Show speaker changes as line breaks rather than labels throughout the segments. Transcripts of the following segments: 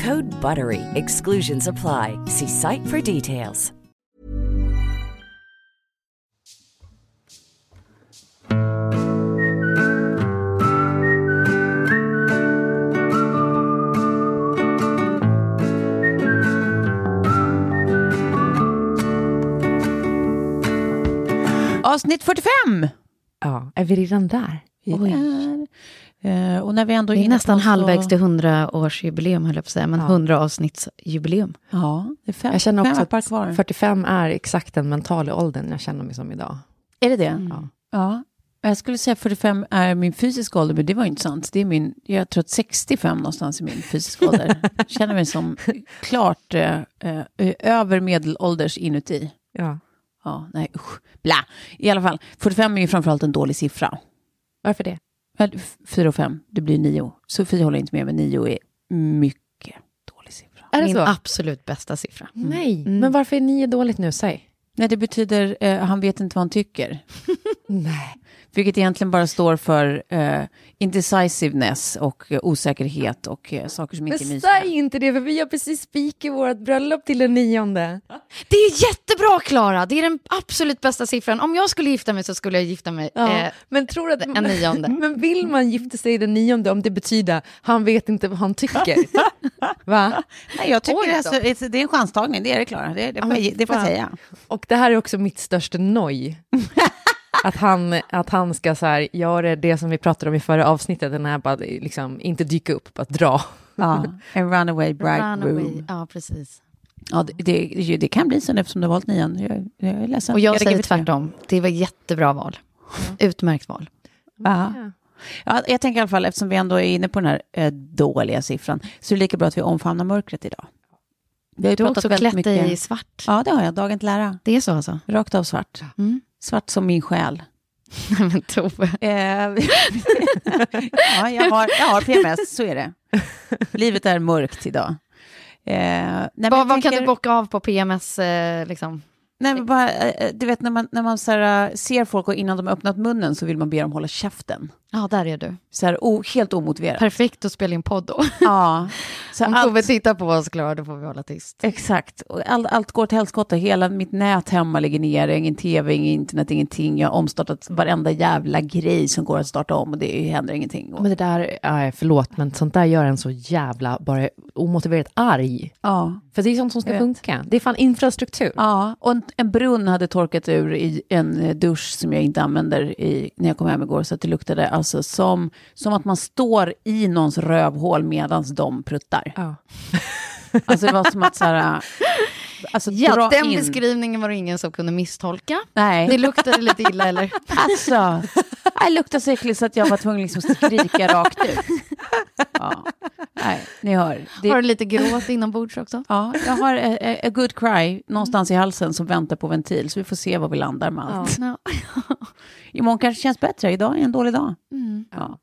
Code BUTTERY. Exclusions apply. See site for details.
Avsnitt 45!
Ja, är vi redan där?
Vi är, eh, och när vi ändå
Det är nästan
så-
halvvägs till 100-årsjubileum, höll jag på att säga, men
Ja.
100-avsnittsjubileum.
Ja, det är fem,
Jag känner
fem
också
appar kvar.
att 45 är exakt den mentala åldern jag känner mig som idag.
Är det det?
Mm.
Ja. Jag skulle säga 45 är min fysiska ålder, men det var inte sant. Det är min, jag tror att 65 någonstans är min fysiska ålder. Jag känner mig som klart eh, eh, över medelålders inuti.
Ja.
Ja, nej usch. Bla. I alla fall, 45 är ju framförallt en dålig siffra.
Varför det?
Fyra och fem, det blir nio. Sofie håller inte med, men nio är mycket dålig siffra.
Är det
Min
så?
absolut bästa siffra.
Nej,
Mm.
men varför är nio dåligt nu? Säg.
Nej, det betyder eh, han vet inte vad han tycker.
Nej.
Vilket egentligen bara står för eh, indecisiveness och eh, osäkerhet och eh, saker som
Men
inte är mysiga.
säg inte det, för vi har precis spikat vårt bröllop till den nionde.
Det är jättebra, Klara! Det är den absolut bästa siffran. Om jag skulle gifta mig så skulle jag gifta mig
Ja,
eh,
men tror du att...
en nionde.
Men vill man gifta sig den nionde om det betyder han vet inte vad han tycker? Va?
Nej, jag tycker
Oj då.
alltså, det är en chanstagning, det är det Klara. Det, det, får
men
jag- det får jag säga.
Och det här är också mitt största noj. Att han, att han ska så här, göra det som vi pratade om i förra avsnittet, den här bara liksom inte dyka upp, bara dra.
Ja, en runaway bride
Runaway. Ja, precis.
Ja, det, det, det kan bli så eftersom du har valt nian. Jag, jag är ledsen.
Och jag,
lägger
säger tvärtom. Det var jättebra val. Utmärkt val.
Ja. Ja, jag tänker i alla fall, eftersom vi ändå är inne på den här eh, dåliga siffran, så är det lika bra att vi omfamnar mörkret idag. Vi har ju
Du har
pratat
också klätt dig
mycket-
i svart.
Ja, det har jag. Dagen till ära.
Det är så alltså?
Rakt av svart.
Mm.
Svart som min själ.
Men Tove.
Eh, ja, jag har, jag har PMS, så är det. Livet är mörkt idag. Eh, nej,
Vad, vad kan
tänker-
du bocka av på PMS? Eh, liksom?
Nej, bara, eh, du vet när man, när man här, eh, ser folk och innan de har öppnat munnen så vill man be dem hålla käften.
Ja, där är du.
Så här, o, helt omotiverat.
Perfekt att spela in podd då.
Ja. Så
Om
allt,
Tove tittar på oss, Klara, då får vi hålla tyst.
exakt. Och All, allt går till helskotta. Hela mitt nät hemma ligger nere. Ingen tv, ingen internet, ingenting. Jag har omstartat varenda jävla grej som går att starta om och det händer ingenting. Och,
Men det där, ja, förlåt, men sånt där gör en så jävla bara omotiverat arg.
ja.
För det är sånt som ska funka. Det är fan infrastruktur.
Ja, och en, en brunn hade torkat ur i en eh, dusch som jag inte använder i, när jag kom hem igår. Så att det luktade alltså som, som att man står i någons rövhål medan de pruttar.
Ja.
Alltså det var som att så här... Alltså,
Ja,
dra
den
in.
beskrivningen var det ingen som kunde misstolka.
Nej.
Det luktade lite illa, eller?
Alltså, det luktade så äckligt så att jag var tvungen liksom att skrika rakt ut. Ja. Nej, ni hör. Det,
Har du lite gråt inombords också?
ja, jag har a, a, a good cry någonstans i halsen som väntar på ventil, så vi får se var vi landar med allt.
Ja.
Imorgon kanske känns bättre, idag är en dålig dag.
Mm.
Ja. Men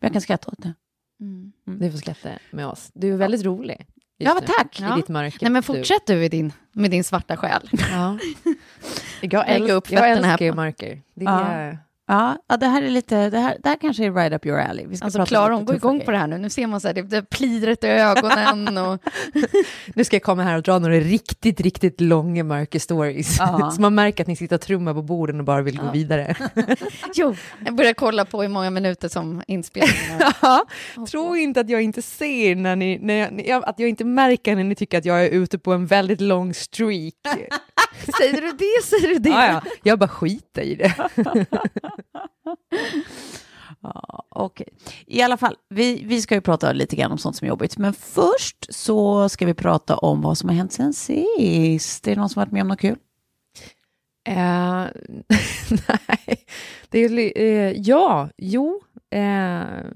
jag kan skratta åt det.
Mm.
Du får skratta med oss. Du är väldigt rolig.
Ja,
nu.
tack.
I ditt mörker.
Nej, men fortsätt du i din, med din svarta själ.
Ja. Jag, älsk, jag älskar ju mörker. Det är,
Ja, ja, det här är lite, det här, det här kanske är right up your alley. Vi ska
Alltså Klara, hon går igång
grejer.
på det här nu. Nu ser man så här, det, det plidret i ögonen och...
Nu ska jag komma här och dra några riktigt, riktigt långa mörka stories.
Ja.
Så man märker att ni sitter och trummar på borden och bara vill gå
Ja.
vidare.
Jo, jag börjar kolla på hur många minuter som inspelningen.
Ja, Tro inte att jag inte ser när ni, när jag, att jag inte märker när ni tycker att jag är ute på en väldigt lång streak.
Säger du det, säger du det.
Ja, ja. Jag bara skiter i det.
Ja, Okej, i alla fall, vi, vi ska ju prata lite grann om sånt som är jobbigt. Men först så ska vi prata om vad som har hänt sen sist. Är det någon som har varit med om något kul?
Uh, nej, det är, uh, ja, jo, Uh,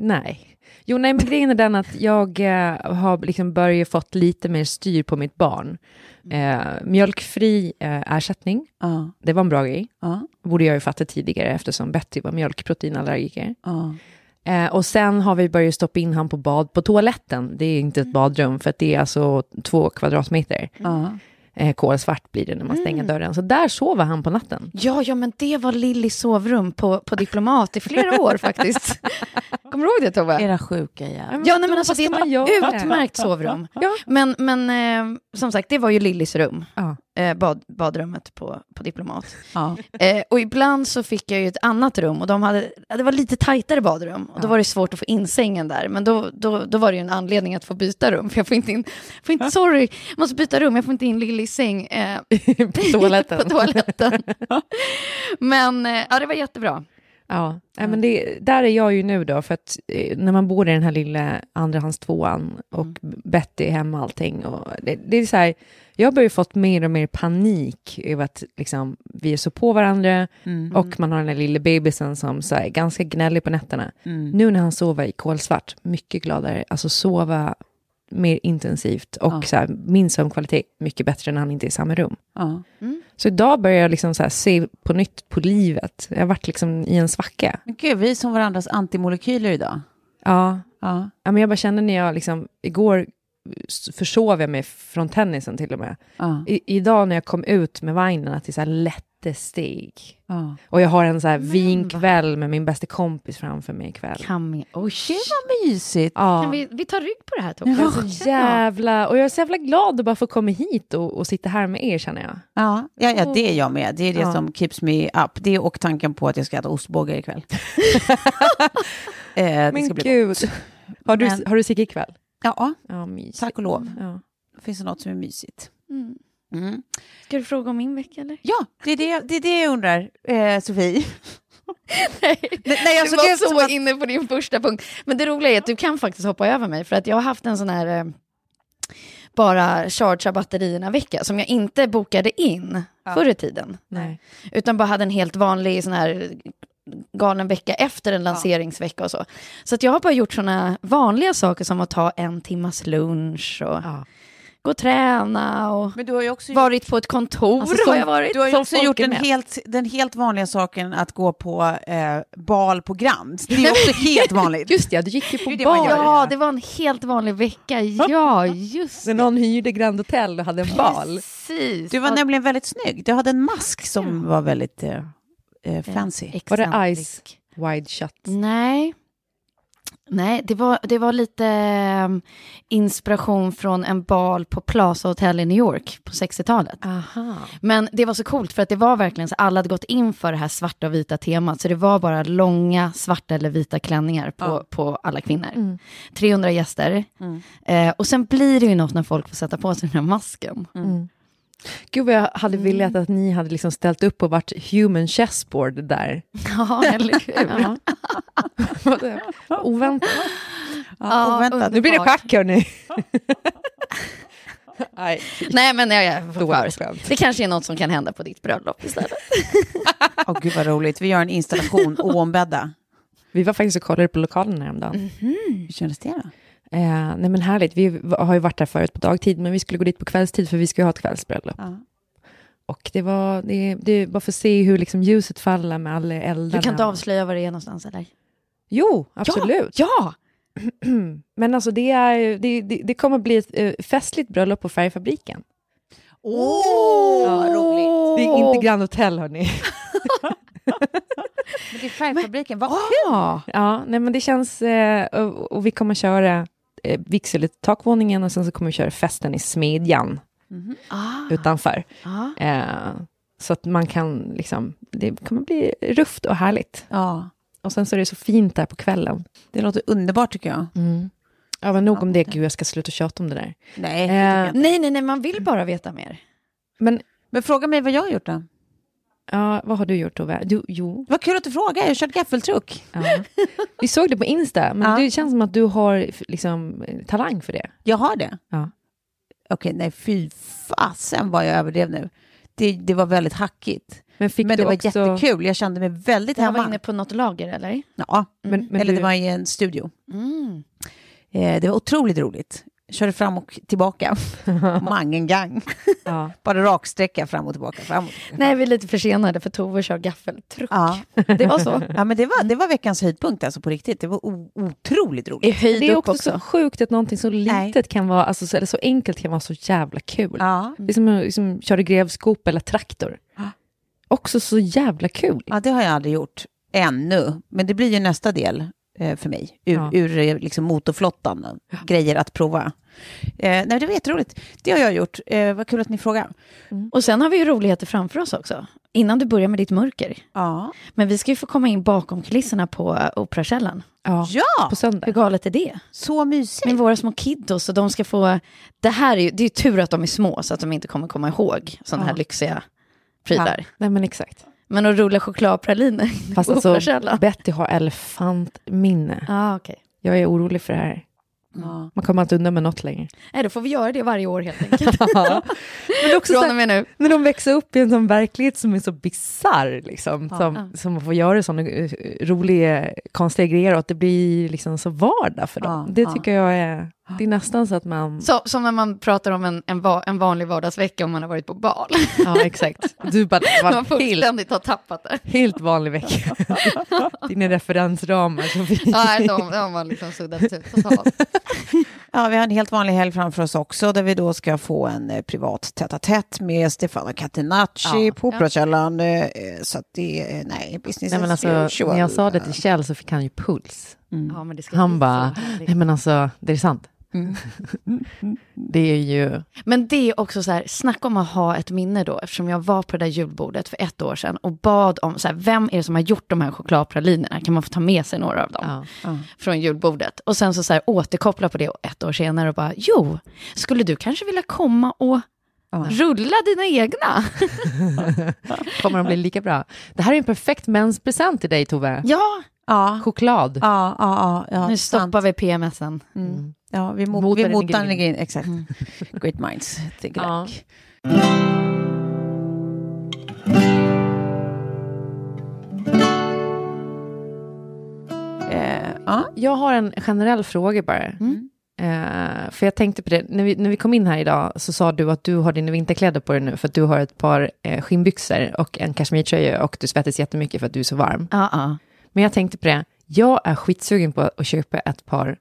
nej. Jo, nej, men grejen är den att jag eh, har liksom börjat fått lite mer styr på mitt barn. Eh, mjölkfri eh, ersättning,
Ja,
det var en bra grej.
ja,
Borde jag ju fatta tidigare eftersom Betty var mjölkproteinallergiker.
ja.
Eh, och sen har vi börjat stoppa in han på bad på toaletten. Det är inte ett badrum för att det är alltså två kvadratmeter. Eh, kolsvart blir det när man stänger dörren. Så där sover han på natten.
Ja, ja, men det var Lillys sovrum på, på Diplomat i flera år faktiskt. Kommer du ihåg det Tove?
Era sjuka jävlar.
Ja, nej, men alltså, det är
man
ett utmärkt sovrum.
Ja.
Men, men eh, som sagt, det var ju Lillys rum,
Ja.
Eh, bad, badrummet på, på Diplomat.
Ja.
Eh, och ibland så fick jag ju ett annat rum och de hade, ja, det var lite tajtare badrum och då var det svårt att få in sängen där. Men då, då, då var det ju en anledning att få byta rum, för jag får inte in, får inte, sorry, jag måste byta rum, jag får inte in Lillys säng eh,
på toaletten.
på toaletten. Men eh, ja, det var jättebra.
Ja, nej, men det, där är jag ju nu då, för att eh, när man bor i den här lilla andrahandstvåan och Betty är hemma och allting. Och det, det är så här, jag har börjat fått mer och mer panik över att liksom, vi är så på varandra
Mm.
och man har den här lilla bebisen som så här, är ganska gnällig på nätterna.
Mm.
Nu när han sover i kolsvart, mycket gladare, alltså sova mer intensivt och
Ja.
så här, min sömnkvalitet mycket bättre när han inte är i samma rum.
Ja.
Så idag börjar jag liksom så här se på nytt på livet. Jag har varit liksom i en svacka.
Men gud, vi är som varandras antimolekyler idag.
Ja,
Ja.
ja men jag bara kände när jag liksom, igår försov jag mig från tennisen till och med.
Ja.
I, idag när jag kom ut med det är så här lätte steg.
Ja.
Och jag har en så här vinkväll med min bästa kompis framför mig ikväll.
Vi, oj,
Gud vad mysigt.
Ja.
kan vi, vi tar rygg på det här Tove?
Jag är så jävla, och jag är så jävla glad att bara få komma hit och, och sitta här med er känner jag.
Ja, ja, ja, det är jag med. Det är det
Ja.
som keeps me up. Det och tanken på att jag ska äta ostbågar ikväll. eh, det
Men gud. Har du,
Men-
har du Sigge ikväll?
Ja,
Ja,
tack och lov.
Ja.
Finns det något som är mysigt?
Mm.
Mm.
Ska du fråga om min vecka eller?
Ja, det är det, det är det jag undrar, eh, Sofie.
Nej,
nej, jag
du
såg
var så
att-
inne på din första punkt. Men det roliga är att du kan faktiskt hoppa över mig för att jag har haft en sån här eh, bara chargea batterierna-vecka som jag inte bokade in
Ja.
förr i tiden.
Nej.
Utan bara hade en helt vanlig sån här galen vecka efter en lanseringsvecka och så. Så att jag har bara gjort såna vanliga saker som att ta en timmas lunch och
Ja.
gå och träna och
Men du har ju också
varit på ett kontor
Alltså,
har
som-
jag varit.
Du har ju också gjort den helt, den helt vanliga saken att gå på eh, bal på Grand. Det är också helt vanligt.
Just ja, du gick ju på
Det är det.
Ja, det var en helt vanlig vecka. Ja, just
När någon hyrde Grand Hotel och hade en bal.
Precis.
Du var
Ja,
nämligen väldigt snygg. Du hade en mask som var väldigt eh, eh, fancy.
Var det. Ice Wide Shut?
Nej. Nej, det var, det var lite um, inspiration från en bal på Plaza Hotel i New York på 60-talet.
Aha.
Men det var så coolt för att det var verkligen så alla hade gått in för det här svarta och vita temat. Så det var bara långa svarta eller vita klänningar på,
Ja.
på alla kvinnor.
Mm.
300 gäster.
Mm.
Eh, och sen blir det ju något när folk får sätta på sig den här masken.
Mm. Gud vad jag hade velat att ni hade liksom ställt upp och varit human chessboard där.
Ja, eller hur?
Ja. Oväntat.
Ja, oväntat.
Nu blir det schack hörni. Nej,
Nej, men jag, jag får
det
kanske är något som kan hända på ditt bröllop istället.
Åh gud vad roligt. Vi gör en installation oombedda.
Vi var faktiskt och kollade på lokalen häromdagen.
Hur kändes det då?
Eh, nej men härligt, vi har ju varit där förut på dagtid, men vi skulle gå dit på kvällstid för vi ska ju ha ett kvällsbröllop.
Ja.
Och det var, det, det var för att se hur liksom ljuset faller med alla eldarna.
Du kan inte avslöja var det är någonstans eller?
Jo, absolut.
Ja!
Men alltså det, är, det, det, det kommer bli ett eh, festligt bröllop på Färgfabriken.
Åh, vad roligt.
Det är inte Grand Hotel hörni.
Men det är färgfabriken, vad
Ja,
Ja, nej men det känns, eh, och, och vi kommer köra eh, vigsel i takvåningen och sen så kommer vi köra festen i Smedjan
ah,
utanför.
ah.
Eh, så att man kan liksom, det kommer bli rufft och härligt.
Ja,
Och sen så är det så fint där på kvällen.
det låter underbart tycker jag.
Ja, men nog om det, gud jag ska sluta tjata om det där.
Nej,
Eh.
Nej, nej, nej, man vill bara veta mer.
Men
Men fråga mig vad jag har gjort då.
Ja, vad har du gjort Tove? Du, jo,
Vad kul att du frågar, jag har kört gaffeltruck.
ja. vi såg det på Insta, men
Ja.
det känns som att du har liksom talang för det.
Jag har det.
Ja.
Okej, nej fy fasen vad jag överdrev nu. Det, det var väldigt hackigt.
Men fick
men
du
det var
också...
jättekul, jag kände mig väldigt
Jag var
hemma.
inne på något lager, eller?
Ja,
Men, men
eller
du,
det var i en studio.
Mm.
Eh, det var otroligt roligt. Körde fram och tillbaka. Mangen gang.
ja.
Bara raksträcka fram och tillbaka. Fram och tillbaka.
Nej, vi är lite försenade för Tove kör gaffeltruck.
Ja.
Det var så.
ja, men det var, det var veckans höjdpunkt alltså på riktigt. Det var otroligt roligt.
höjd
Det är också,
också.
så sjukt att någonting så
Nej.
litet kan vara, alltså, så, eller så enkelt kan vara så jävla kul.
Ja.
Det är som att liksom, köra grävskop eller traktor.
Ja.
Också så jävla kul.
ja, det har jag aldrig gjort ännu. Men det blir ju nästa del för mig. Ur,
Ja.
ur eh, liksom motorflottan. Grejer att prova. Eh, nej, det var jätteroligt. Det har jag gjort. Eh, vad kul att ni frågar.
Och sen har vi ju roligheter framför oss också. Innan du börjar med ditt mörker.
Ja.
Men vi ska ju få komma in bakom kulisserna på Operakällaren.
Ja.
ja,
På söndag.
Hur galet är det?
så mysigt.
Med våra små kiddos och de ska få... Det här är ju, det är ju tur att de är små så att de inte kommer komma ihåg sådana här
Ja.
lyxiga prylar.
Nej men exakt.
Men att rulla chokladpraliner
Fast alltså. Betty har elefantminne.
Ja, okej.
Jag är orolig för det här.
Ja.
Man kommer inte undan med något längre.
Nej, då får vi göra det varje år helt enkelt.
Men också så
Från och med nu.
när de växer upp i en sån verklighet som är så bisarr, liksom,
Ja.
som, som man får göra såna eh, roliga, konstiga grejer och att det blir liksom så vardag för dem. Det tycker jag är, det är nästan så att man...
Så, som när man pratar om en, en, va, en vanlig vardagsvecka om man har varit på bal.
Ja, exakt. Du bara,
Man
var helt,
fullständigt har tappat det.
helt vanlig vecka. Dina referensramar som finns.
Nej, de, de har liksom suddat ut totalt.
Ja, vi har en helt vanlig helg framför oss också där vi då ska få en eh, privat tätt med Stefano Catenacci
Ja.
på Operakällaren. Eh, så att det är, nej, business
Nej, men alltså,
usual.
när jag sa det till Kjell så fick han ju puls.
Mm.
Ja, men det ska
Han bara, nej men alltså, det är sant.
Mm.
Det är ju,
Men det är också så här, snacka om att ha ett minne då, eftersom jag var på det där julbordet för ett år sedan och bad om, så här, vem är det som har gjort de här chokladpralinerna? Kan man få ta med sig några av dem
ja.
från julbordet? Och sen så, så här, återkoppla på det ett år senare och bara, jo, skulle du kanske vilja komma och
Ja.
rulla dina egna?
kommer de bli lika bra. Det här är en perfekt menspresent till dig Tove.
ja,
Ja,
Choklad.
ja, ja, ja, ja
nu
sant.
stoppar vi PMSen.
Mm. Ja, vi, mo-
Motar
vi
den i
motar den i
grind.
grind. Exakt. Great minds think
Ja.
alike. Eh, ja.
Jag har en generell fråga bara.
Mm.
Eh, för jag tänkte på det, när vi, när vi kom in här idag så sa du att du har dina vinterkläder på dig nu för att du har ett par eh, skinnbyxor och en kashmirtröja och du svettas jättemycket för att du är så varm.
Ja, ja.
Men jag tänkte på det, jag är skitsugen på att köpa ett par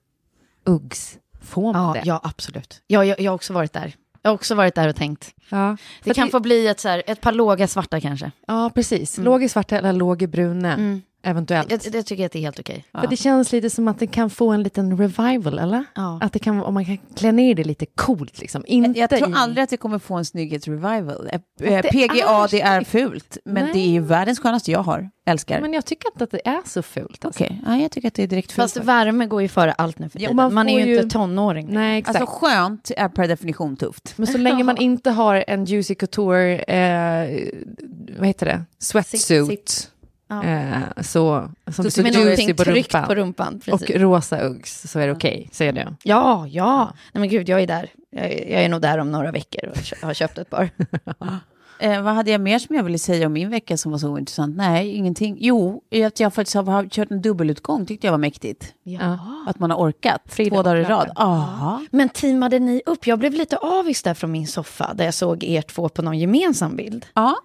Uggs. Får man
Ja,
det?
ja, absolut. Ja, jag, jag har också varit där. Jag har också varit där och tänkt.
Ja,
Det kan
att
få bli ett, så här, ett par låga svarta kanske.
ja precis. Låg i svarta eller låg i bruna,
Mm.
Eventuellt.
Jag, jag tycker att det är helt okej.
För det känns lite som att det kan få en liten revival, eller?
Ja.
Att det kan, om man kan klä ner det lite coolt, liksom. Inte
Jag tror
i-
aldrig att det kommer få en snygghetsrevival. Eh, eh, PGA,
är
det är fult, men
Nej.
det är ju världens skönaste jag har. Älskar.
Men jag tycker inte att det är så fult. Alltså.
Okej, ja, jag tycker att det är direkt fult.
Fast värme går ju före allt nu för
Ja,
tiden.
man
man, är ju inte tonåring.
Nej, exakt.
Alltså skönt är per definition tufft.
Men så länge man inte har en Juicy Couture, eh, vad heter det, sweatsuit,
Ja.
eh, så, som är så
med
juicy på rumpan,
på rumpan.
och rosa Uggs, så är det okej, säger du.
Ja, ja. Nej men gud, jag är där. Jag är, jag är nog där om några veckor och har köpt ett par.
Eh, vad hade jag mer som jag ville säga om min vecka som var så intressant? Nej, ingenting. Jo, att jag faktiskt har, kört en dubbelutgång tyckte jag var mäktigt.
Ja.
Att man har orkat
Fredag
två dagar i rad. Ja.
Men teamade ni upp? Jag blev lite avis där från min soffa där jag såg er två på någon gemensam bild.
ja,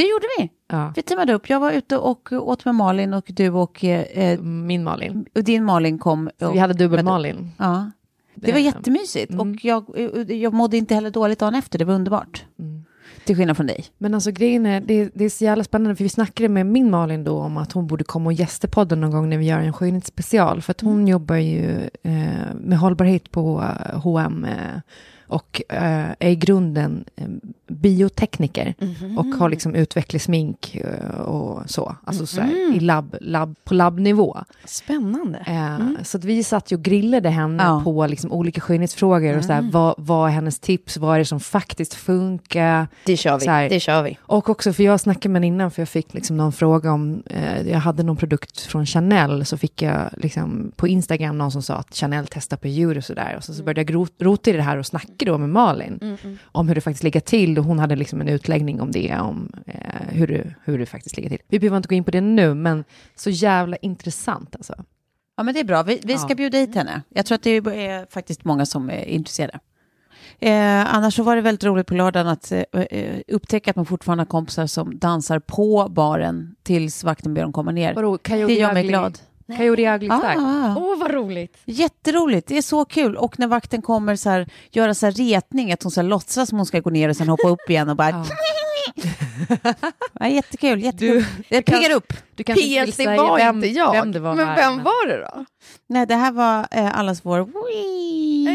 det gjorde vi.
Ja.
Vi teamade upp. Jag var ute och åt med Malin och du och, eh,
Min Malin.
och din Malin kom. Och,
vi hade dubbel-Malin.
Ja. Det var
Eh,
jättemysigt och jag, jag mådde inte heller dåligt dagen efter, det var underbart.
Mm.
Till skillnad från dig.
Men alltså grejen är, det, det är så jävla spännande, för vi snackade med min Malin då om att hon borde komma och gästa podden någon gång när vi gör en skönhetsspecial, för att hon jobbar ju eh, med hållbarhet på eh, H&M eh, och eh, är i grunden eh, biotekniker och har liksom utvecklat smink eh, och så, alltså så här, i labb, labb, på labbnivå.
Spännande.
Eh, Så att vi satt ju och grillade henne
Ja.
på liksom olika skönhetsfrågor och så här, vad, vad är hennes tips, vad är det som faktiskt funkar?
Det kör vi.
Här-
Det kör vi.
Och också, för jag snackade med henne innan, för jag fick liksom någon fråga om, eh, jag hade någon produkt från Chanel, så fick jag liksom på Instagram någon som sa att Chanel testar på djur och sådär. Och så, så började jag rota i det här och snacka då med Malin, om hur det faktiskt ligger till. Och hon hade liksom en utläggning om det, om eh, hur, det, hur det faktiskt ligger till. Vi behöver inte gå in på det nu, men så jävla intressant alltså.
Ja, men det är bra. Vi, vi ska
Ja.
bjuda hit henne. Jag tror att det är faktiskt många som är intresserade. Eh, annars så var det väldigt roligt på lördagen att eh, eh, upptäcka att man fortfarande har kompisar som dansar på baren tills vakten ber dem komma ner.
Vadå,
Det gör mig glad.
Coyote Ugly
Ah,
Style?
ah, ah.
Åh, vad roligt.
Jätteroligt, det är så kul. Och när vakten kommer så här, göra så här retning, att hon så här låtsas som hon ska gå ner och sen hoppa upp igen och bara...
Ja.
Ja, jättekul, jättekul. det
kan-
piggar upp.
Du kanske inte vill säga
var
vem,
inte jag.
vem det var
men
här,
vem var det då?
Nej, det här var eh, allas vår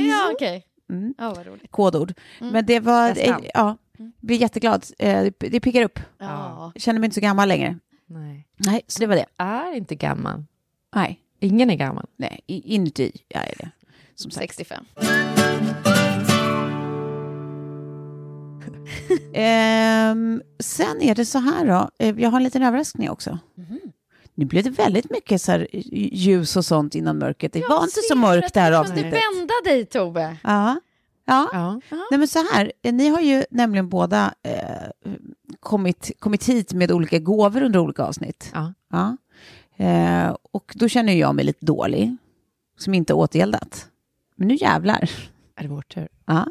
Ja, okej.
Mm.
Ja, vad roligt.
kodord. Men det var, eh, ja, blir jätteglad. Eh, det- det piggar upp.
Ja.
Jag känner mig inte så gammal längre.
Nej.
Nej, så det var det.
Är inte gammal.
Nej,
Ingen är gammal.
nej inuti jag är det. Som sagt.
65.
Ehm, sen är det så här då, eh, jag har en liten överraskning också.
Mhm.
Nu blev det väldigt mycket så här ljus och sånt innan mörkret. Det var inte så mörkt det här
Du
avsnittet.
vända dig, Tove.
Ja. Ja.
Ja.
Nej, men så här, eh, ni har ju nämligen båda eh, kommit, kommit hit med olika gåvor under olika avsnitt.
Ja.
Ja. Eh, och då känner jag mig lite dålig, som inte återgäldat. Men nu jävlar.
Är det vår tur?
Ja.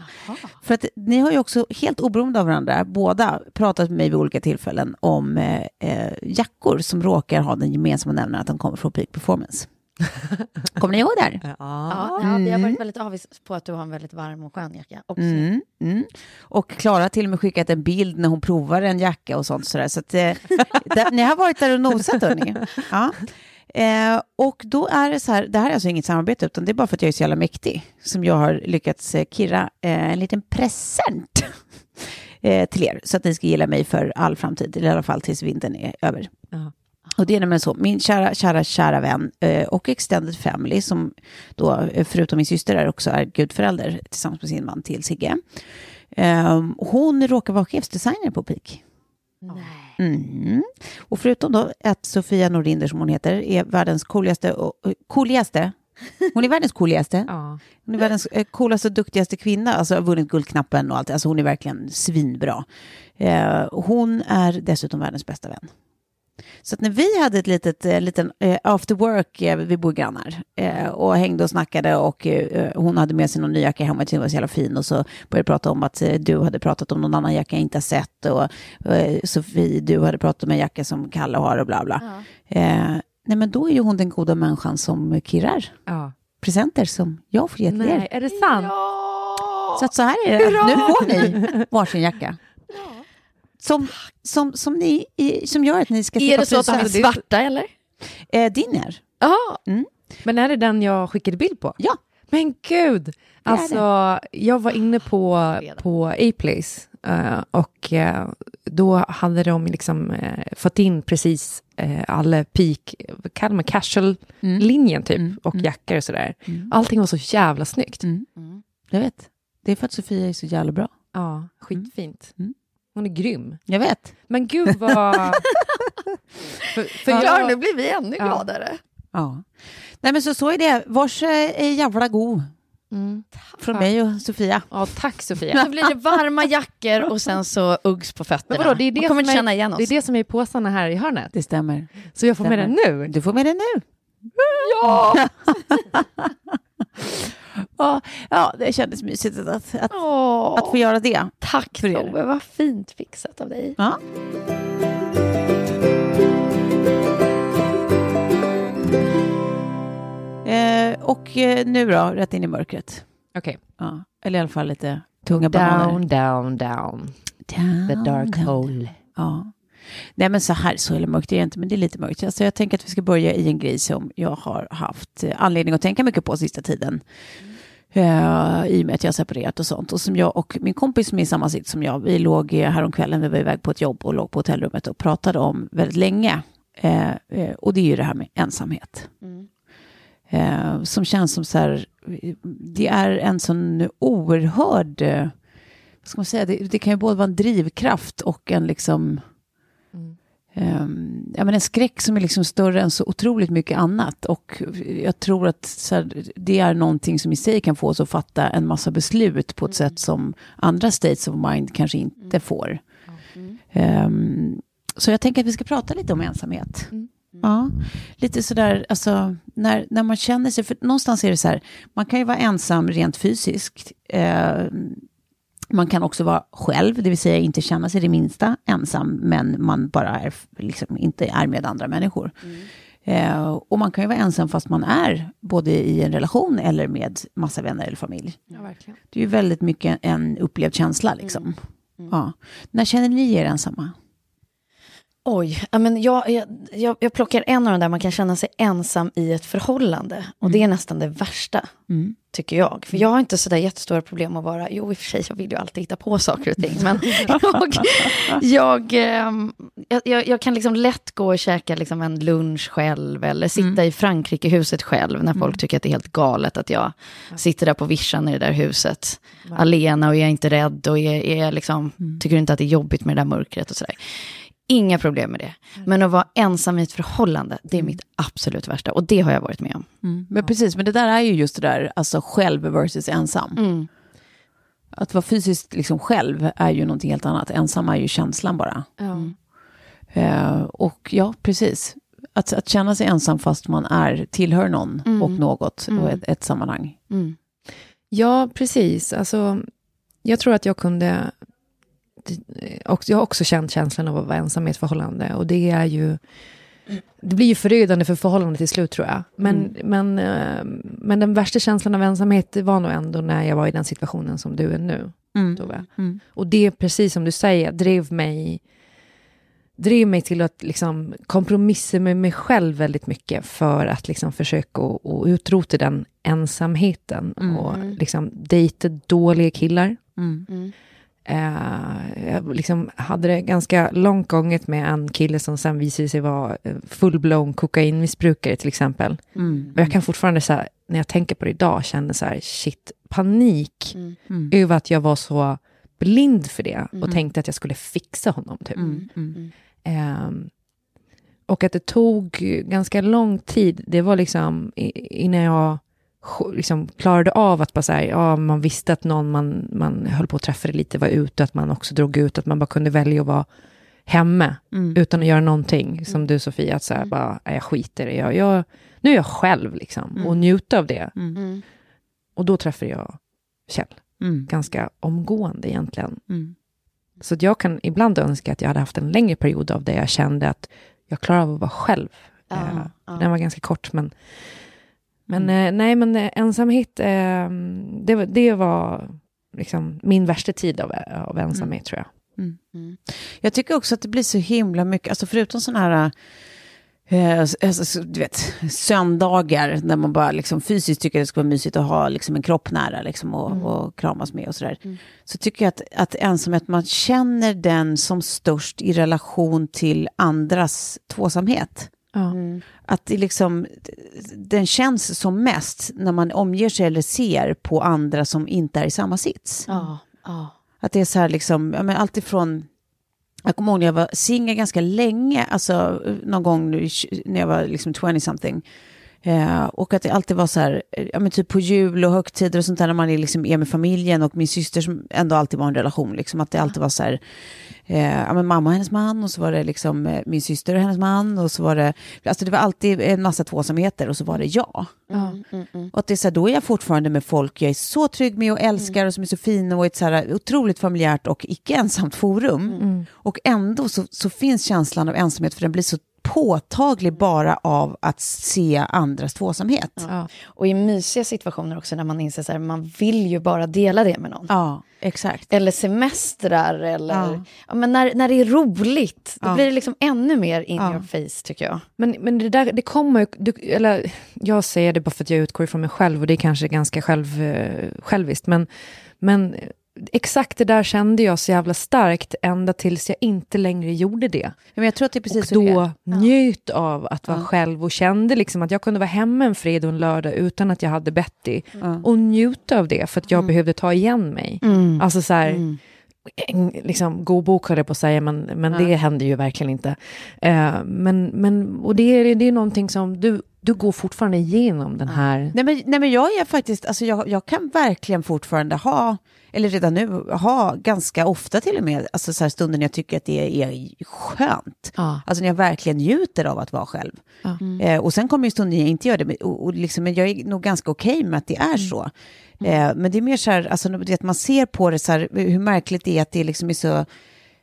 För att ni har ju också helt oberoende av varandra, båda pratat med mig vid olika tillfällen om eh, eh, jackor som råkar ha den gemensamma nämnaren att de kommer från Peak Performance. kommer ni ihåg det här?
Ja.
Ja, ja, vi har varit väldigt avis på att du har en väldigt varm och skön jacka. Och
Mm, mm. Och Klara har till och med skickat en bild när hon provar en jacka och sånt. Sådär. Så att, eh, där, ni har varit där och nosat, hörni. Ja. Eh, och då är det så här, det här är alltså inget samarbete, utan det är bara för att jag är så jävla mäktig som jag har lyckats eh, kirra eh, en liten present eh, till er, så att ni ska gilla mig för all framtid, eller i alla fall tills vintern är över.
Ja.
Och det är nämligen så, min kära, kära, kära vän eh, och extended family, som då, eh, förutom min syster, är också är gudförälder tillsammans med sin man till Sigge. Eh, hon råkar vara chefsdesigner på Peak. Mm. Och förutom då att Sofia Norinder, som hon heter, är världens coolaste, och, eh, coolaste hon är världens coolaste.
Ja.
Hon är världens coolaste och duktigaste kvinna, alltså har vunnit Guldknappen och allt. Alltså hon är verkligen svinbra. Eh, hon är dessutom världens bästa vän. Så att när vi hade ett litet, eh, liten eh, after work, eh, vi bor grannar, och hängde och snackade och hon hade med sig någon ny jacka hemma, som var så jävla fin och så började prata om att du hade pratat om någon annan jacka jag inte har sett och Sofie, du hade pratat om en jacka som Kalle har och bla bla. Eh, nej men då är ju hon den goda människan som kirrar
Ja.
presenter som jag får ge till
Nej,
er.
är det sant?
Så att så här är det, nu får ni varsin jacka. Som, som, som, ni, som gör att ni ska
Är
slippa
det så att de är svarta eller?
Eh, din är.
Ja.
Men är det den jag skickade bild på?
Ja.
Men gud! Alltså, jag var inne på, på A-Place eh, och eh, då hade de liksom eh, fått in precis uh, alla peak, vad kallar man casual-linjen typ,
Mm,
och
mm.
jackor och sådär.
Mm.
Allting var så jävla snyggt.
Mm. Jag vet. Det är för att Sofia är så jävla bra.
Ja, skitfint.
Mm.
Hon är grym.
Jag vet.
Men gud vad... för, för
Ja,
jag,
nu blir vi ännu
Ja.
gladare.
Ja. Nej men så, så är det. Vars är jävla god.
Mm.
Från mig och Sofia.
Ja, tack Sofia.
Så blir det varma jackor och sen så Uggs på fötterna.
Men vadå, det är det
Man kommer
som
inte
är-
känna igen oss.
Det är det som är i påsarna här i hörnet.
Det stämmer.
Så jag får med den nu.
Du får med det nu.
Ja!
Ja, ja det kändes mysigt att, att,
Åh,
att få göra det.
tack
för.
Tove, vad fint fixat av dig.
Ja. Eh, och eh, nu då, rätt in i mörkret.
Okej.
Ja. Eller i alla fall lite tunga bananer.
Down, down, down. The dark hole.
Ja. Nej men så här så är mörkt, det är inte, men det är lite mörkt. Alltså jag tänker att vi ska börja i en grej som jag har haft eh, anledning att tänka mycket på sista tiden. Uh, I och med att jag har separerat och sånt. Och som jag och min kompis som är i samma sitt som jag, vi låg häromkvällen, vi var iväg på ett jobb och låg på hotellrummet och pratade om väldigt länge. Uh, uh, och det är ju det här med ensamhet. Mm. som känns som så här, det är en sån oerhörd, vad ska man säga, det, det kan ju både vara en drivkraft och en liksom Um, ja, men en skräck som är liksom större än så otroligt mycket annat. Och jag tror att här, det är någonting som i sig kan få oss att fatta en massa beslut på ett mm. sätt som andra states of mind kanske inte mm. får. Mm. Um, så jag tänker att vi ska prata lite om ensamhet. Mm. Ja, lite sådär, alltså när, när man känner sig, för någonstans är det så här, man kan ju vara ensam rent fysiskt. Eh, man kan också vara själv, det vill säga inte känna sig det minsta ensam, men man bara är, liksom, inte är med andra människor. Mm. Eh, och man kan ju vara ensam fast man är både i en relation eller med massa vänner eller familj.
Ja.
Det är ju väldigt mycket en upplevd känsla. Liksom. Mm. Mm. Ja. När känner ni er ensamma?
Oj, men jag, jag, jag plockar en av de där man kan känna sig ensam i ett förhållande. Och mm. det är nästan det värsta, mm. tycker jag. För jag har inte sådär jättestora problem att vara, jo i och för sig, jag vill ju alltid hitta på saker och ting. Men jag, jag, ehm, jag, jag, kan liksom lätt gå och käka liksom en lunch själv. Eller sitta mm. i Frankrikehuset själv, när folk mm. tycker att det är helt galet att jag sitter där på vischan i det där huset. Alena och jag är inte rädd och är, är liksom, mm. tycker inte att det är jobbigt med det där mörkret och sådär. Inga problem med det. Mm. Men att vara ensam i ett förhållande, det är mm. mitt absolut värsta. Och det har jag varit med om.
Mm. Men precis, men det där är ju just det där, alltså själv versus ensam. Mm. Att vara fysiskt liksom själv är ju någonting helt annat. Ensam är ju känslan bara. Uh, och ja, precis. Att, att känna sig ensam fast man är, tillhör någon mm. och något och ett, ett sammanhang.
Ja, precis. Alltså, jag tror att jag kunde och jag har också känt känslan av att vara ensam i ett förhållande. Och det är ju... Det blir ju förödande för förhållandet till slut tror jag. Men, mm. men, eh, men den värsta känslan av ensamhet var nog ändå när jag var i den situationen som du är nu. Mm. Tove. Mm. Och det, precis som du säger, drev mig, drev mig till att liksom kompromissa med mig själv väldigt mycket för att liksom försöka att utrota den ensamheten mm. och liksom dejta dåliga killar. Mm. Mm. Uh, jag liksom hade det ganska långt gånget med en kille som sen visade sig vara eh, full-blown kokainmissbrukare till exempel. Mm. Och jag kan fortfarande, så här, när jag tänker på det idag, känna så här, shit, panik mm. mm. över att jag var så blind för det och mm. tänkte att jag skulle fixa honom. Typ. Um, och att det tog ganska lång tid, det var liksom innan jag liksom klarade av att bara säga, ja, man visste att någon man, man höll på att träffa lite var ute, att man också drog ut, att man bara kunde välja att vara hemma mm. utan att göra någonting. Som mm. du Sofia, att säga mm. bara, jag skiter i jag, jag, nu är jag själv liksom mm. och njuta av det. Mm. Och då träffade jag Kjell, ganska omgående egentligen. Så jag kan ibland önska att jag hade haft en längre period av det jag kände att jag klarar av att vara själv. Ja, uh, ja. Den var ganska kort, men men mm. eh, nej, men eh, ensamhet, eh, det, det var liksom min värsta tid av, av ensamhet mm. tror jag. Mm.
mm. Jag tycker också att det blir så himla mycket, alltså förutom sådana här Eh, alltså, du vet, söndagar när man bara liksom fysiskt tycker det ska vara mysigt att ha liksom en kropp nära liksom, och, mm. och kramas med och sådär. Mm. Så tycker jag att, att ensamhet, man känner den som störst i relation till andras tvåsamhet. Mm. Att det liksom, den känns som mest när man omger sig eller ser på andra som inte är i samma sits.
Ja, ja.
Att det är så här liksom, men alltifrån, jag kommer ihåg när jag var singel ganska länge, alltså någon gång när jag var liksom 20 something. Eh, och att det alltid var så här, ja men typ på jul och högtider och sånt där när man är, liksom, är med familjen och min syster som ändå alltid var en relation, liksom att det alltid var så här, eh, ja, men mamma och hennes man och så var det liksom eh, min syster och hennes man och så var det, alltså det var alltid en massa tvåsamheter och så var det jag. Mm, mm, mm. Och att det är så här, då är jag fortfarande med folk jag är så trygg med och älskar mm. och som är så fina och ett så här otroligt familjärt och icke ensamt forum. Mm. Och ändå så, så finns känslan av ensamhet för den blir så påtaglig bara av att se andras tvåsamhet. Ja,
Ja.
Och i mysiga situationer också när man inser så här, man vill ju bara dela det med någon.
exakt.
Eller semestrar eller
Ja.
ja. men när, när det är roligt. Då
Ja.
blir det liksom ännu mer in
Ja.
your face tycker jag.
Men, men det där, det kommer ju, du, eller jag säger det bara för att jag utgår ifrån mig själv och det är kanske ganska själv, eh, själviskt, men, men exakt det där kände jag så jävla starkt ända tills jag inte längre gjorde det.
Men jag tror att det är precis
och
så det
då njöt av att vara
Ja.
själv och kände liksom att jag kunde vara hemma en fredag och en lördag utan att jag hade Betty.
Ja.
Och njuta av det för att jag
Mm.
behövde ta igen mig. Alltså så här, en- liksom, och bok höll jag på att säga, men, men
Ja.
det händer ju verkligen inte. Eh, men, men, och det är, det är någonting som du, du går fortfarande igenom den här...
Nej men, nej men jag är faktiskt, alltså jag, jag kan verkligen fortfarande ha, eller redan nu, ha ganska ofta till och med, alltså så här stunder när jag tycker att det är skönt.
Ja.
Alltså när jag verkligen njuter av att vara själv.
Ja.
Eh, och sen kommer ju stunder jag inte gör det, och, och liksom, men jag är nog ganska okej med att det är så. Eh, men det är mer så här, alltså, du vet, man ser på det så här, hur märkligt det är att det liksom är så...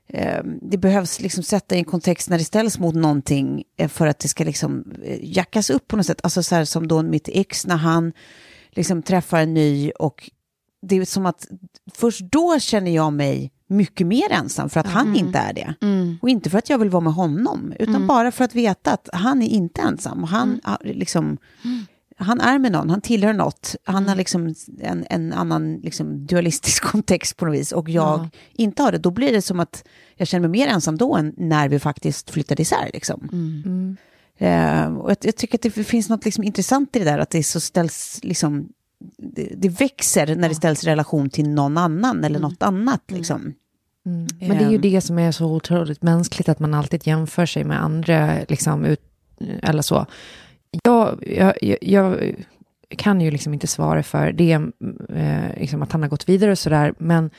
Eh, det behövs liksom sätta i en kontext när det ställs mot någonting eh, för att det ska liksom eh, jackas upp på något sätt. Alltså så här som då mitt ex när han liksom träffar en ny och det är som att först då känner jag mig mycket mer ensam för att han inte är det. Och inte för att jag vill vara med honom, utan bara för att veta att han är inte ensam. Han, har liksom, han är med någon, han tillhör något. Han har liksom en, en annan liksom dualistisk kontext på något vis. Och jag
Ja.
inte har det. Då blir det som att jag känner mig mer ensam då än när vi faktiskt flyttade isär. Liksom.
Mm.
Eh, och jag, jag tycker att det finns något liksom intressant i det där, att det så ställs, liksom, det, det växer när det ställs i relation till någon annan eller något annat. Liksom.
Mm. Men det är ju
Ehm.
det som är så otroligt mänskligt, att man alltid jämför sig med andra, liksom, ut, eller så. Jag, jag, jag, kan ju liksom inte svara för det, eh, liksom att han har gått vidare och sådär, men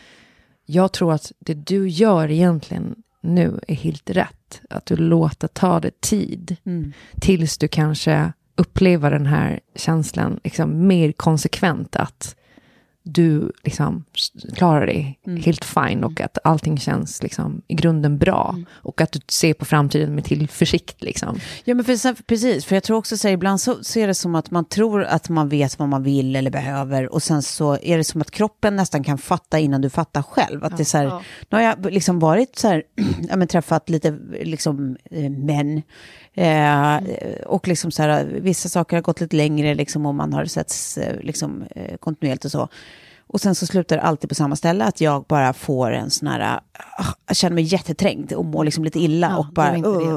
jag tror att det du gör egentligen nu är helt rätt. Att du låter ta det tid
Mm.
tills du kanske upplever den här känslan liksom mer konsekvent att du liksom klarar dig
Mm.
helt fine och att allting känns liksom i grunden bra och att du ser på framtiden med tillförsikt liksom.
Ja, men för, precis, för jag tror också så här, ibland så, så är det som att man tror att man vet vad man vill eller behöver och sen så är det som att kroppen nästan kan fatta innan du fattar själv. Att det är så här,
Ja.
Nu har jag liksom varit så här, ja, men träffat lite liksom, eh, män eh, och liksom så här, vissa saker har gått lite längre liksom, och man har setts eh, liksom, eh, kontinuerligt och så. Och sen så slutar det alltid på samma ställe, att jag bara får en sån här, ah, jag känner mig jätteträngd och mår liksom lite illa. och bara,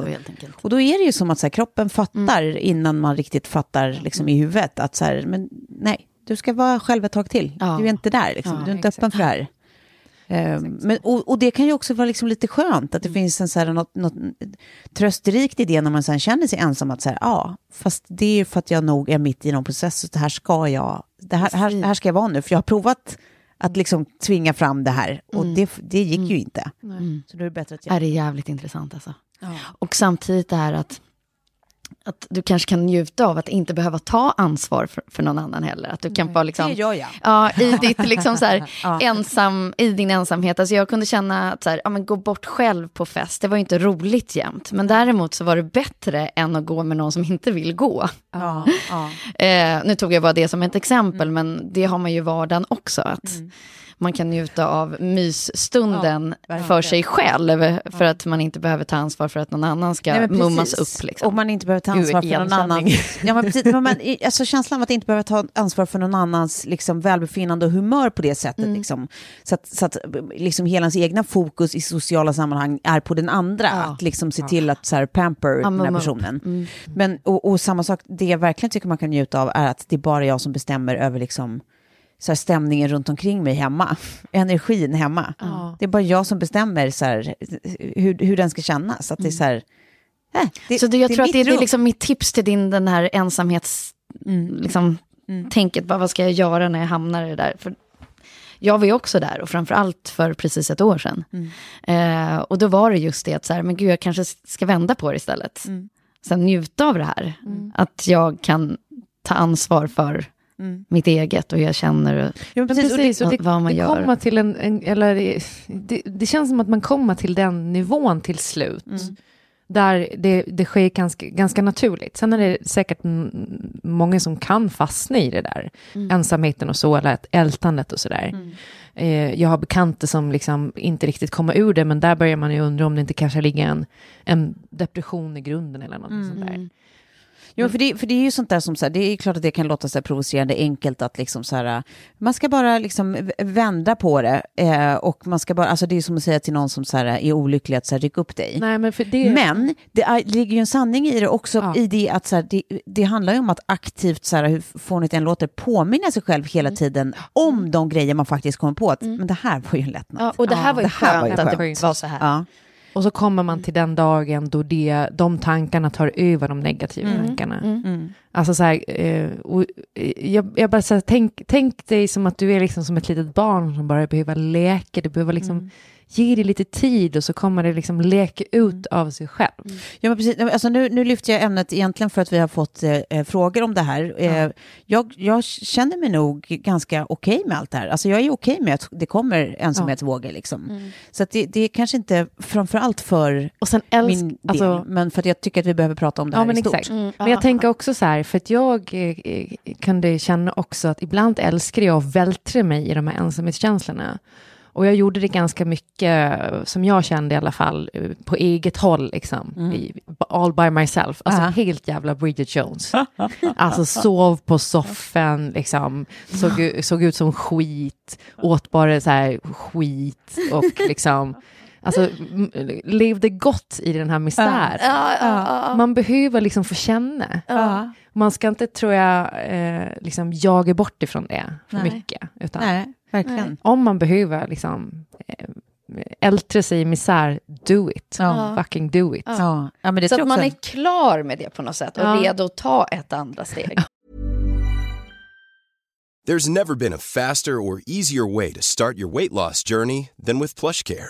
helt enkelt.
Och då är det ju som att så här, kroppen fattar innan man riktigt fattar liksom, i huvudet att så här, men nej, du ska vara själv ett tag till.
Ja.
Du är inte där, liksom.
Ja,
du är inte öppen för det här. Ehm, men, och, och det kan ju också vara liksom lite skönt, att det finns en så här, något, något trösterikt i det när man sen känner sig ensam, att så här, ja, fast det är ju för att jag nog är mitt i någon process, så det här ska jag, det här, här, här ska jag vara nu, för jag har provat att liksom tvinga fram det här, och det, det gick ju inte. Så då är det bättre att jag...
Är det jävligt intressant alltså. Och samtidigt det här att, att du kanske kan njuta av att inte behöva ta ansvar för, för någon annan heller. Att du kan vara liksom...
Det gör jag.
Ja, i ditt liksom så här,
Ja.
ensam, i din ensamhet. Alltså jag kunde känna att så här, ja, men gå bort själv på fest, det var ju inte roligt jämt. Men däremot så var det bättre än att gå med någon som inte vill gå.
Ja, ja.
Eh, nu tog jag bara det som ett exempel, men det har man ju i vardagen också. Att man kan njuta av mysstunden
Ja,
för sig själv, för att man inte behöver ta ansvar för att någon annan ska
Nej,
mummas upp. Liksom.
Och man inte behöver ta ansvar för någon annan. Ja, men precis, men man, alltså känslan av att inte behöva ta ansvar för någon annans liksom, välbefinnande och humör på det sättet.
Mm.
Liksom, så att, så att liksom, hela ens egna fokus i sociala sammanhang är på den andra.
Ja.
Att liksom, se till att så här, pamper den här personen.
Mm.
Men, och, och samma sak, det jag verkligen tycker man kan njuta av är att det är bara jag som bestämmer över liksom, så här, stämningen runt omkring mig hemma. Energin hemma.
Ja.
Det är bara jag som bestämmer så här, hur, hur den ska kännas. Att det är så här, äh, det,
Så det, jag tror att det, det är liksom mitt tips till din den här ensamhets...
Mm.
Liksom,
Mm.
Tänket, bara, vad ska jag göra när jag hamnar i det där? För jag var ju också där, och framförallt för precis ett år sedan.
Mm.
Eh, och då var det just det att så här, men gud, jag kanske ska vända på det istället.
Mm.
Sen njuta av det här. Att jag kan ta ansvar för
Mm.
mitt eget och hur jag känner.
Ja, men
Men
precis, och det-
precis, och det,
vad man
det,
gör.
kommer till en, en eller det, det, känns som att man kommer till den nivån till slut.
Mm.
Där det, det sker ganska, ganska naturligt. Sen är det säkert många som kan fastna i det där. Ensamheten och så, eller ältandet och sådär. Eh, jag har bekanta som liksom inte riktigt kommer ur det, men där börjar man ju undra om det inte kanske ligger en, en depression i grunden eller något sånt där.
Jo, för det, för det är ju sånt där som så här, det är klart att det kan låta så här provocerande enkelt att liksom så här, man ska bara liksom vända på det eh, och man ska bara, alltså det är som att säga till någon som så här är olycklig att så här, ryck upp dig.
Nej, men för det...
Men det är, ligger ju en sanning i det också,
Ja.
i det att så här, det, det handlar ju om att aktivt, så här, hur fånigt det än låter, påminna sig själv hela
Mm.
tiden om de grejer man faktiskt kommer på. Att, Men det här var ju en lättnad.
Ja, och det här var ju
det här var ju
skönt att
skönt.
det var så här.
Ja.
Och så kommer man till den dagen då det, de tankarna tar över de negativa
Mm.
tankarna. Alltså så här, eh, och, eh, jag, jag bara så här, tänk, tänk dig som att du är liksom som ett litet barn som bara behöver leka, du behöver liksom
Mm.
Ge det lite tid och så kommer det liksom leka ut av sig själv.
Ja, men precis. Alltså, nu, nu lyfter jag ämnet egentligen för att vi har fått eh, eh, frågor om det här. Eh, jag, jag känner mig nog ganska okej med allt det här. Alltså, jag är okej med att det kommer ensamhetsvågor. Liksom. Så att det, det är kanske inte framför allt för
Och sen älsk,
min del,
alltså,
men för att jag tycker att vi behöver prata om det
Ja,
här
men
i stort.
exakt. Men jag tänker också så här, för att jag eh, eh, kunde känna också att ibland älskar jag att vältra mig i de här ensamhetskänslorna. Och jag gjorde det ganska mycket, som jag kände i alla fall, på eget håll, liksom. I, all by myself. Alltså
Ja.
helt jävla Bridget Jones. alltså sov på soffan, liksom. Såg, såg ut som skit, åt bara så här skit och liksom... Alltså, levde gott i den här misären.
Ja, ja, ja.
Man behöver liksom få känna.
Ja.
Man ska inte, tror jag, eh, liksom jaga bort ifrån det för
Nej.
mycket. Utan
Nej, verkligen.
om man behöver liksom eh, ältra sig i misär, do it.
Ja.
Fucking do it.
Ja. Ja, men det
Så att man är klar med det på något sätt och
Ja.
redo att ta ett andra steg.
There's never been a faster or easier way to start your weight loss journey than with PlushCare.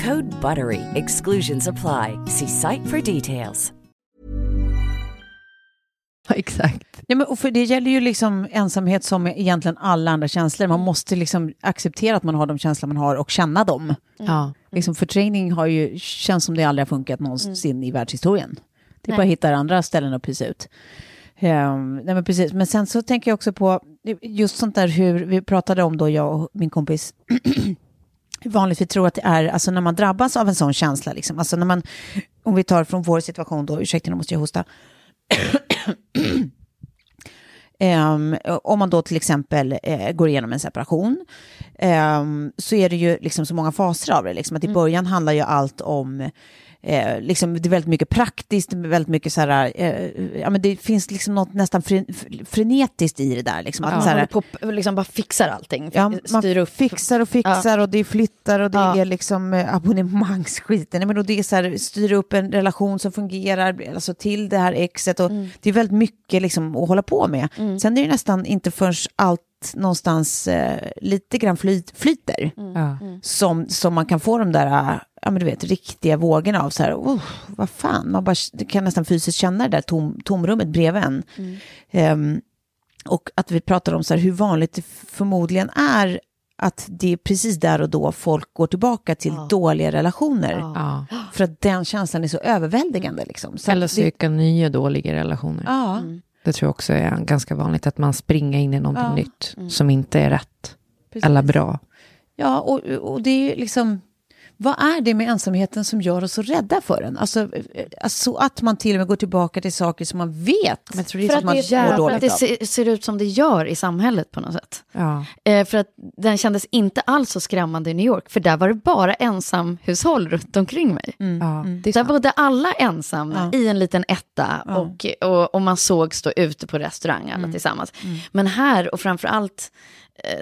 Code BUTTERY. Exclusions apply. See site for details.
Exakt.
Ja, men, och för det gäller ju liksom ensamhet som egentligen alla andra känslor. Man måste liksom acceptera att man har de känslor man har och känna dem.
Ja.
Liksom förträngning har ju, känns som det aldrig har funkat någonsin i världshistorien. Det är bara att hitta andra ställen att pysa ut. Um, nej men, precis. men sen så tänker jag också på just sånt där hur vi pratade om då, jag och min kompis, vanligt vi tror att det är, alltså när man drabbas av en sån känsla, liksom. alltså när man, om vi tar från vår situation då, ursäkta nu måste jag hosta, Ehm, om man då till exempel eh, går igenom en separation ehm, så är det ju liksom så många faser av det. Liksom. Att I början handlar ju allt om, eh, liksom, det är väldigt mycket praktiskt, väldigt mycket så här, eh, ja, men det finns liksom något nästan fre, frenetiskt i det där. Liksom. Att,
Man
så här,
på liksom bara fixar allting.
Ja, man
styr upp.
fixar och fixar och det flyttar och det
Ja.
är liksom eh, abonnemangsskiten. Nej, Men och det är så här, styra upp en relation som fungerar alltså till det här exet. Och
Mm.
Det är väldigt mycket liksom att hålla på med. Sen är det nästan inte förrän allt någonstans eh, lite grann flyt, flyter
Mm.
Ja.
som, som man kan få de där eh, ja, men du vet, riktiga vågorna av så här, oh, vad fan, man bara, du kan nästan fysiskt känna det där tom, tomrummet bredvid en. Ehm, och att vi pratar om så här, hur vanligt det förmodligen är att det är precis där och då folk går tillbaka till dåliga relationer.
Ja.
För att den känslan är så överväldigande. Liksom. Så
Eller
att det,
söka nya dåliga relationer.
ja,
Det tror jag också är ganska vanligt, att man springer in i någonting
Ja.
nytt som inte är rätt
precis.
eller bra.
Ja, och, och det är ju liksom... vad är det med ensamheten som gör oss så rädda för den? Alltså, eh, alltså att man till och med går tillbaka till saker som man vet.
Men tror
För att
man
det,
jävlar-
för att
dåligt
det
av.
ser, ut som det gör i samhället på något sätt.
Ja.
Eh, för att den kändes inte alls så skrämmande i New York, för där var det bara ensamhushåll runt omkring mig.
Ja, det är
Där bodde alla ensamma i en liten etta och, och, och man såg stå ute på restaurang alla tillsammans. Men här, och framför allt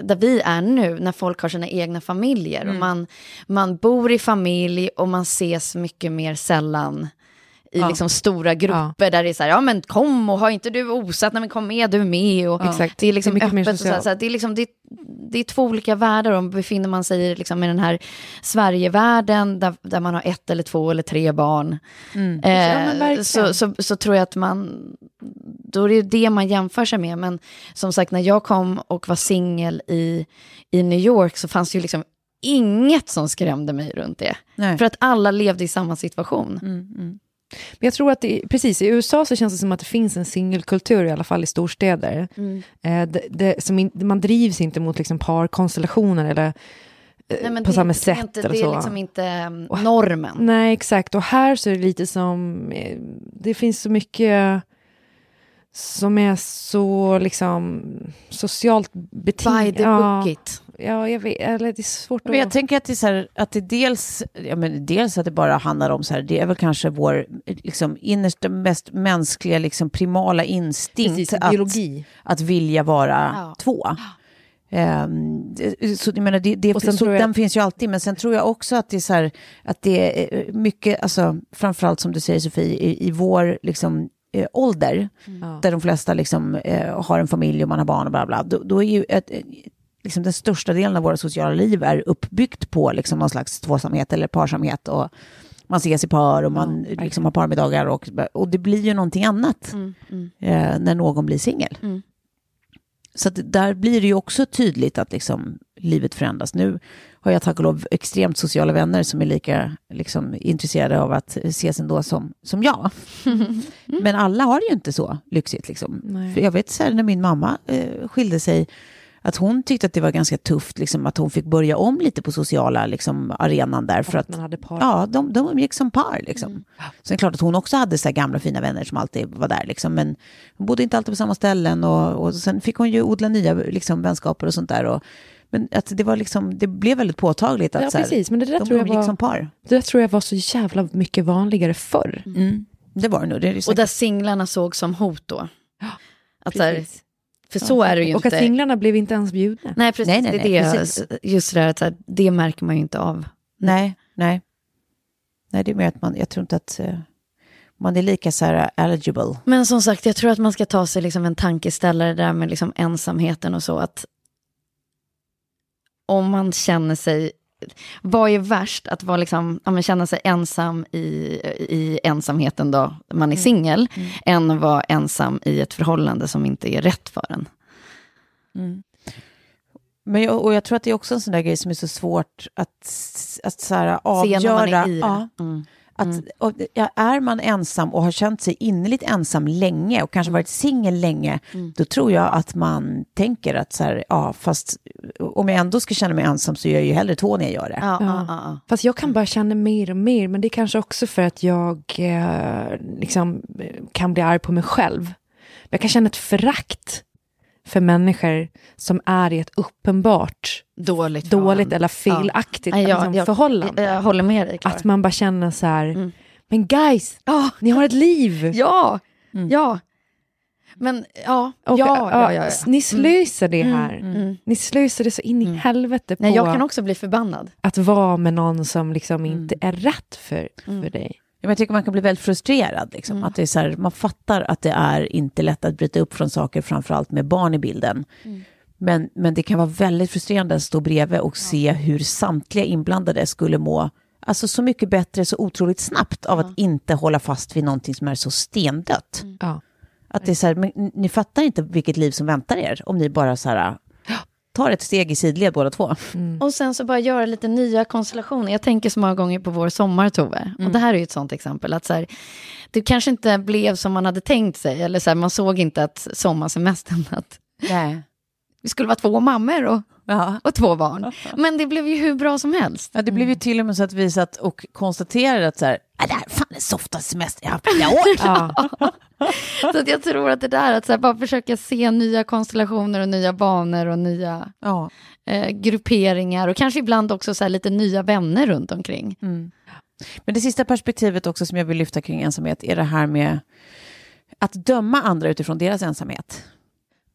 där vi är nu, när folk har sina egna familjer och man, man bor i familj och man ses mycket mer sällan i liksom stora grupper där det är så här, ja men kom och har inte du osat, nej men kom med, du är med. Och
Exakt.
Det är liksom
Det är
öppet och så, här, så här, det är liksom, det, det är två olika världar och befinner man sig i liksom, i den här Sverigevärlden där, där man har ett eller två eller tre barn.
Mm. Ja,
Eh,
verkligen.
så, så, så tror jag att man, då är det det man jämför sig med. Men som sagt, när jag kom och var singel i, i New York så fanns det ju liksom inget som skrämde mig runt det.
Nej.
För att alla levde i samma situation.
Men jag tror att det, precis, i USA så känns det som att det finns en singelkultur, i alla fall i storstäder. Eh, det, det, som in, man drivs inte mot liksom parkonstellationer eller eh,
Nej,
på
det,
samma sätt.
inte,
eller
det är liksom inte um, normen.
Nej, exakt. Och här så är det lite som, eh, det finns så mycket som är så liksom socialt betingat.
By the
ja,
book it.
ja, jag vet, eller det är svårt
Men jag
att...
tänker att det, är så här, att det dels, ja, men dels att det bara handlar om så här, det är väl kanske vår liksom, innersta, mest mänskliga, liksom, primala instinkt
Precis,
att,
biologi.
att vilja vara
Ja.
två. Det- så jag menar, det, det,
Och sen
så
jag-
den finns ju alltid, men sen tror jag också att det är så här, att det är mycket, alltså, framförallt som du säger Sofie, i, i vår liksom, eh, ålder,
Ja.
där de flesta liksom, eh, har en familj och man har barn och bla bla, då, då är ju ett, eh, liksom den största delen av våra sociala liv är uppbyggt på liksom någon slags tvåsamhet eller parsamhet och man ses i par och man liksom har parmiddagar och, och det blir ju någonting annat
Mm, mm.
eh, när någon blir singel.
Mm.
Så där blir det ju också tydligt att liksom, livet förändras. Nu har jag tack och lov extremt sociala vänner som är lika liksom, intresserade av att ses ändå som, som jag. Men alla har det ju inte så lyxigt. Liksom. Jag vet så här, när min mamma eh, skilde sig, att hon tyckte att det var ganska tufft liksom, att hon fick börja om lite på sociala liksom, arenan där. För att,
man hade par.
Ja, de, de umgicks som par. Liksom. Sen är det klart att hon också hade så gamla fina vänner som alltid var där. Liksom. Men hon bodde inte alltid på samma ställen. Och, och sen fick hon ju odla nya liksom, vänskaper och sånt där. Och, men att det, var liksom, det blev väldigt påtagligt att
Ja,
så här,
precis. Men det där
de
tror jag
umgicks
var-
som par.
Det där tror jag var så jävla mycket vanligare förr.
Mm. Det var det nog. Det är det
Och där singlarna såg som hot då. Att så här,
Precis.
för så är det ju
Och
inte.
att singlarna blev inte ens bjudna.
Nej, precis.
Nej, nej,
det är
nej,
det,
precis.
just det där att så här, det märker man ju inte av.
Nej, nej. Nej, det är mer att man, jag tror inte att eh, man är lika så här eligible.
Men som sagt, jag tror att man ska ta sig liksom en tankeställare där med liksom ensamheten och så. att Om man känner sig... Vad är värst? Att vara liksom, ja, känna sig ensam i, i ensamheten då, man är singel, än att vara ensam i ett förhållande som inte är rätt för en.
Men jag, och jag tror att det är också en sån där grej som är så svårt att, att så här, avgöra. Ja,
Mm.
Att, och, ja, är man ensam och har känt sig innerligt ensam länge och kanske varit singel länge, då tror jag att man tänker att så här, ja, fast om jag ändå ska känna mig ensam så gör jag ju hellre två när jag gör det.
Ja, ja, ja, ja.
Fast jag kan bara känna mer och mer, men det är kanske också för att jag eh, liksom, eh, kan bli arg på mig själv. Jag kan känna ett förakt för människor som är i ett uppenbart
Dåligt
dåligt eller felaktigt
Nej, jag-
liksom,
jag-
förhållande.
Jag håller med dig, Klara.
att man bara känner så här,
Mm.
men guys,
Ja,
ni har ett liv.
ja, ja. Men ja,
Och,
ja, ja, ja, ja.
Ni slösar det här.
Mm.
Ni slösar det så in i helvete på
Nej, jag kan också bli förbannad.
att vara med någon som liksom
Mm.
inte är rätt för, för dig.
Ja, Jag tycker man kan bli väldigt frustrerad. Liksom.
Mm.
Att det är så här, man fattar att det är inte lätt att bryta upp från saker, framförallt med barn i bilden.
Mm.
Men, men det kan vara väldigt frustrerande att stå bredvid och se hur samtliga inblandade skulle må alltså så mycket bättre så otroligt snabbt av att inte hålla fast vid någonting som är så stendött.
Mm.
Ja.
Att det är så här, men ni fattar inte vilket liv som väntar er om ni bara så här, tar ett steg i sidled båda två.
Och sen så bara göra lite nya konstellationer. Jag tänker så många gånger på vår sommar, Tove. Och det här är ju ett sånt exempel. Att så här, det kanske inte blev som man hade tänkt sig. Eller så här, man såg inte att sommarsemestern, att
Nej.
vi skulle vara två mammor och
Ja.
och två barn. Men det blev ju hur bra som helst.
Ja, det blev ju till och med så att vi satt och konstaterade att så här, "Ah, det här är fan den softaste semester jag haft på år.
Ja.
Så att jag tror att det där att så här, bara försöka se nya konstellationer och nya banor och nya
Ja.
eh, grupperingar och kanske ibland också så här, lite nya vänner runt omkring.
Men det sista perspektivet också som jag vill lyfta kring ensamhet är det här med att döma andra utifrån deras ensamhet.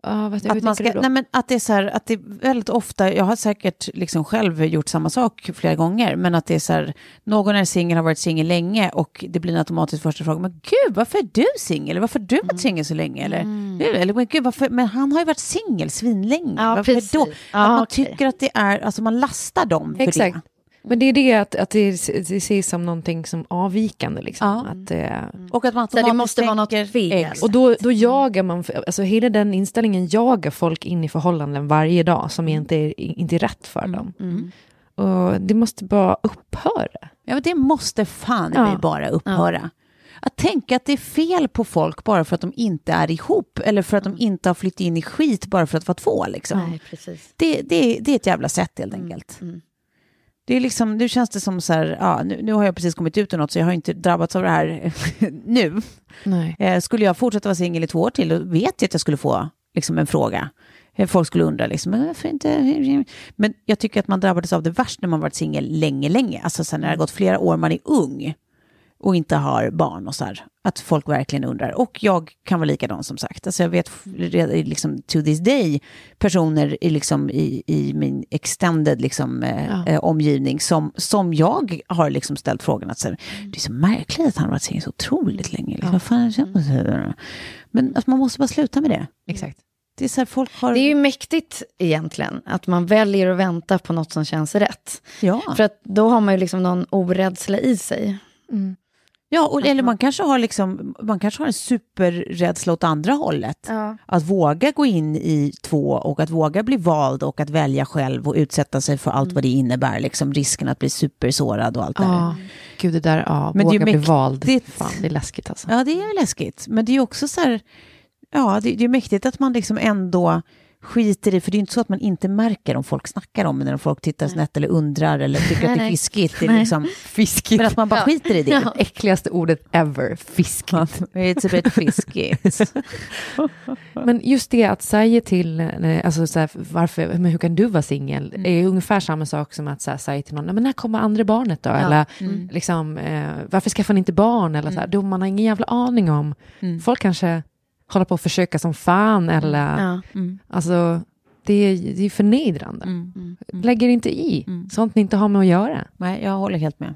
Vad,
Att, man
tänker
ska,
du då?
nej men att det är så här, att det är väldigt ofta, jag har säkert liksom själv gjort samma sak flera gånger, men att det är så här, någon är singel, har varit singel länge och det blir en automatisk första fråga, men gud, varför är du singel? Varför har du varit singel så länge? Eller, eller men gud, varför, men han har ju varit singel svinlänge.
Ja,
varför
precis.
då?
Ja,
att man
okej.
tycker att det är, alltså man lastar dem för
Exakt.
det.
Men det är det att, att det, det ses som någonting som avvikande. Liksom.
Ja.
Att, eh,
Och att man
Så det
automatiskt
måste vara något fel.
Och då, då jagar man, alltså hela den inställningen jagar folk in i förhållanden varje dag som inte är, inte är rätt för dem.
Mm.
Och det måste bara upphöra.
Ja, men det måste fan
Ja.
bara upphöra. Att tänka att det är fel på folk bara för att de inte är ihop eller för att de inte har flyttat in i skit bara för att vara två. Liksom.
Nej, precis.
Det, det, det är ett jävla sätt helt enkelt.
mm.
Det är liksom, nu känns det som så här, ja, nu, nu har jag precis kommit ut ur något så jag har inte drabbats av det här nu. Eh, skulle jag fortsätta vara singel i två år till, då vet jag att jag skulle få liksom, en fråga. Eh, Folk skulle undra, liksom, men varför inte? Men jag tycker att man drabbades av det värst när man varit singel länge, länge. Alltså sen när det har gått flera år, man är ung och inte har barn och så här. Att folk verkligen undrar. Och jag kan vara likadan som sagt. Alltså jag vet redan, liksom, to this day personer i, liksom, i, i min extended liksom, eh,
Ja.
eh, omgivning som, som jag har liksom ställt frågan att så här, det är så märkligt att han har varit singel så otroligt länge. Liksom. Vad fan känner det? Men alltså, man måste bara sluta med det.
Exakt.
Det är så här, folk har...
Det är ju mäktigt egentligen, att man väljer att vänta på något som känns rätt.
ja.
För att då har man ju liksom någon orädsla i sig.
Ja, och, eller man kanske har liksom, man kanske har en superrädsla åt andra hållet.
Ja.
Att våga gå in i två och att våga bli vald och att välja själv och utsätta sig för allt vad det innebär. Liksom risken att bli supersårad och allt det.
Ja, gud det där, ja,
Men det är
våga bli vald. Fan, det är läskigt alltså.
Ja, det är läskigt. Men det är också så här, ja, det, det är mäktigt att man liksom ändå skiter i, för det är inte så att man inte märker om folk snackar om det, när folk tittar snett eller undrar eller tycker att det är fiskigt. Det är liksom,
Fiskigt.
men att man bara skiter i det.
Ja.
Äckligaste ordet ever, fiskigt.
It's a bit fiskigt.
Men just det att säga till, eh, alltså så här, varför, men hur kan du vara singel?
Mm.
är ungefär samma sak som att så här, säga till någon, "Nej, men när kommer andra barnet då? Eller liksom, eh, varför skaffar ni inte barn? Eller så här, då man har ingen jävla aning om.
Mm.
Folk kanske håller på att försöka som fan eller,
Ja.
alltså, det är, det är förnedrande.
Mm.
Lägger inte i, sånt ni inte har med att göra.
Nej, jag håller helt med.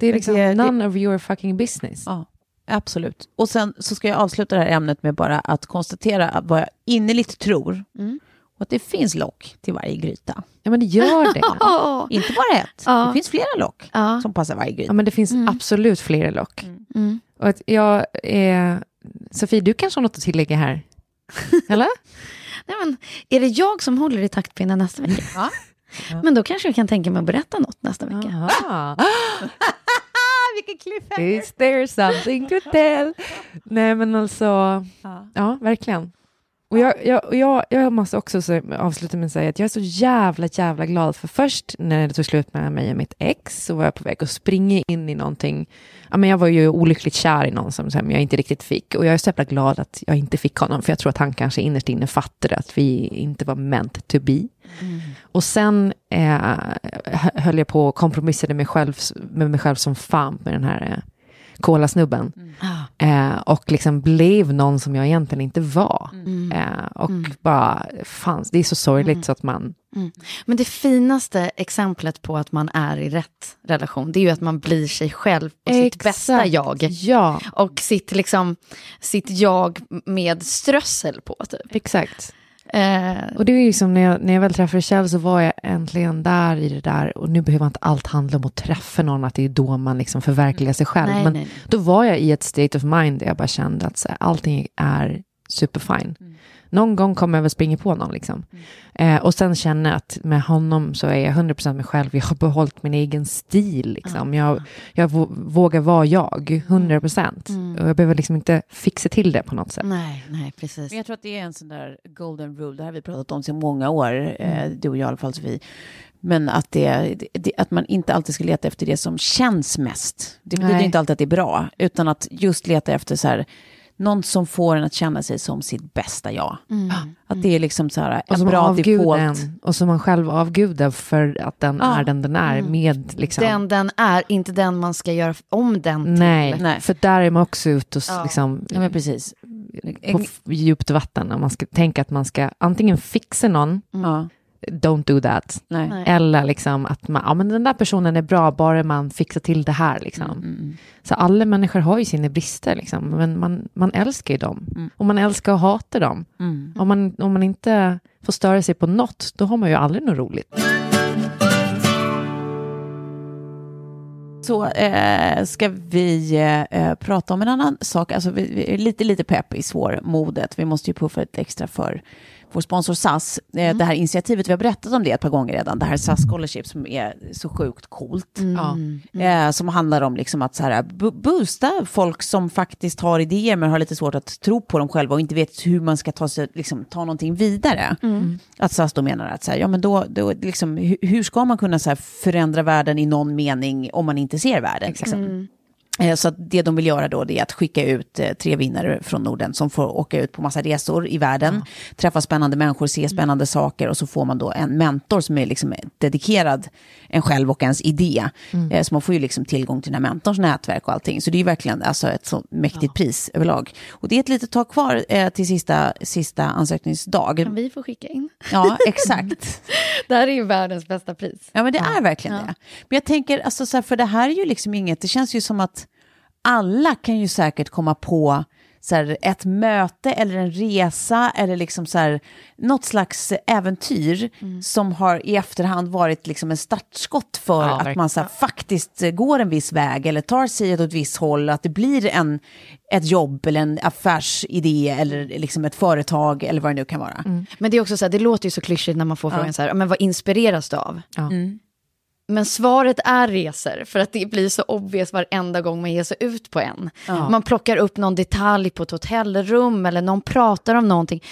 Det är liksom
Det- det-
none of your fucking business.
Ja, absolut. Och sen så ska jag avsluta det här ämnet med bara att konstatera att vad jag innerligt tror.
Mm.
Och att det finns lock till varje gryta.
Ja men det gör det.
Inte bara ett.
Ja.
Det finns flera lock
Ja.
som passar varje gryta.
Ja men det finns absolut fler lock.
Mm.
Och att jag är... Sofie, du kanske har något att tillägga här? Eller?
Nej, men, är det jag som håller i taktpinnen nästa vecka?
Ja.
Men då kanske jag kan tänka mig att berätta något nästa vecka.
Vilken cliffhanger!
Is there something to tell? Nej men alltså,
Ja.
ja verkligen. Och jag, jag, och jag, jag måste också så, avsluta med att säga att jag är så jävla, jävla glad för först när det tog slut med mig och mitt ex så var jag på väg att springa in i någonting. Ja, men jag var ju olyckligt kär i någon som jag inte riktigt fick och jag är så jävla glad att jag inte fick honom för jag tror att han kanske innerst inne fattade att vi inte var meant to be. Och sen eh, höll jag på och kompromissade mig själv, med mig själv som fan med den här kolasnubben. Eh, och liksom blev någon som jag egentligen inte var. Eh, och bara, fan, det är så sorgligt så att man...
Men det finaste exemplet på att man är i rätt relation, det är ju att man blir sig själv och sitt bästa jag.
Ja,
Och sitt, liksom, sitt jag med strössel på. Typ.
exakt.
Eh,
Och det är ju som när jag, när jag väl träffade Kjell så var jag äntligen där i det där och nu behöver inte allt handla om att träffa någon, att det är då man liksom förverkligar sig själv.
nej,
Men
nej, nej.
då var jag i ett state of mind där jag bara kände att så här, allting är superfine. Någon gång kommer jag väl springa på någon liksom. Eh, och sen känna att med honom så är jag 100% mig själv. Jag har behållit min egen stil liksom. Jag, jag vå- vågar vara jag, 100%. Och jag behöver liksom inte fixa till det på något sätt.
Nej, nej, precis.
Men jag tror att det är en sån där golden rule, det här har vi pratat om sedan många år, eh, du och jag i alla fall Sofie. Men att, det, det, att man inte alltid ska leta efter det som känns mest. Det betyder
Nej.
inte alltid att det är bra, utan att just leta efter så här, någon som får en att känna sig som sitt bästa jag. Att det är liksom så här,
Och
en
som
bra default.
en, och som man själv avgudar för att den
Ja.
är den den är med liksom.
Den den är, inte den man ska göra om den till.
Nej,
Nej.
för där är man också ute och
Ja.
liksom,
Ja, men precis.
på djupt vatten. Om man ska tänka att man ska antingen fixa någon,
Ja,
don't do that.
nej.
Eller liksom att man, ja, men den där personen är bra bara man fixar till det här. Liksom.
Mm,
Så alla människor har ju sina brister, liksom. men man, man älskar ju dem. Och man älskar och hatar dem.
mm.
Om, man, om man inte får störa sig på något, då har man ju aldrig något roligt.
Så eh, ska vi eh, prata om en annan sak. Alltså, vi, vi är lite, lite pepp i svårmodet. Vi måste ju puffa lite extra för vår sponsor SAS. Eh, Det här initiativet, vi har berättat om det ett par gånger redan. Det här SAS Scholarship som är så sjukt coolt.
Ja.
Eh, som handlar om liksom att så här, bo- boosta folk som faktiskt har idéer men har lite svårt att tro på dem själva och inte vet hur man ska ta, sig, liksom, ta någonting vidare. Att SAS då menar att så här, ja, men då, då, liksom, hur, hur ska man kunna så här, förändra världen i någon mening om man inte ser världen? Liksom? Eh, Så det de vill göra då det är att skicka ut eh, tre vinnare från Norden som får åka ut på massa resor i världen, träffa spännande människor, se spännande saker och så får man då en mentor som är liksom dedikerad en själv och ens idé. Eh, Så man får ju liksom tillgång till den här mentorns nätverk och allting. Så det är ju verkligen alltså ett så mäktigt pris överlag. Och det är ett litet tag kvar till sista, sista ansökningsdag.
Kan vi få skicka in?
Ja, exakt.
Det här är ju världens bästa pris.
Ja, men det är verkligen det. Men jag tänker, alltså, så här, för det här är ju liksom inget, det känns ju som att alla kan ju säkert komma på så här, ett möte eller en resa eller liksom så här, något slags äventyr som har i efterhand varit liksom en startskott för
Ja,
att man så här, faktiskt går en viss väg eller tar sig åt ett visst håll, att det blir en, ett jobb eller en affärsidé eller liksom ett företag eller vad det nu kan vara.
Men det är också så här, det låter ju så klyschigt när man får frågan så här, men vad inspireras du av?
Ja.
Men svaret är resor, för att det blir så obvious varenda gång man ger sig ut på en. Man plockar upp någon detalj på ett hotellrum eller någon pratar om någonting.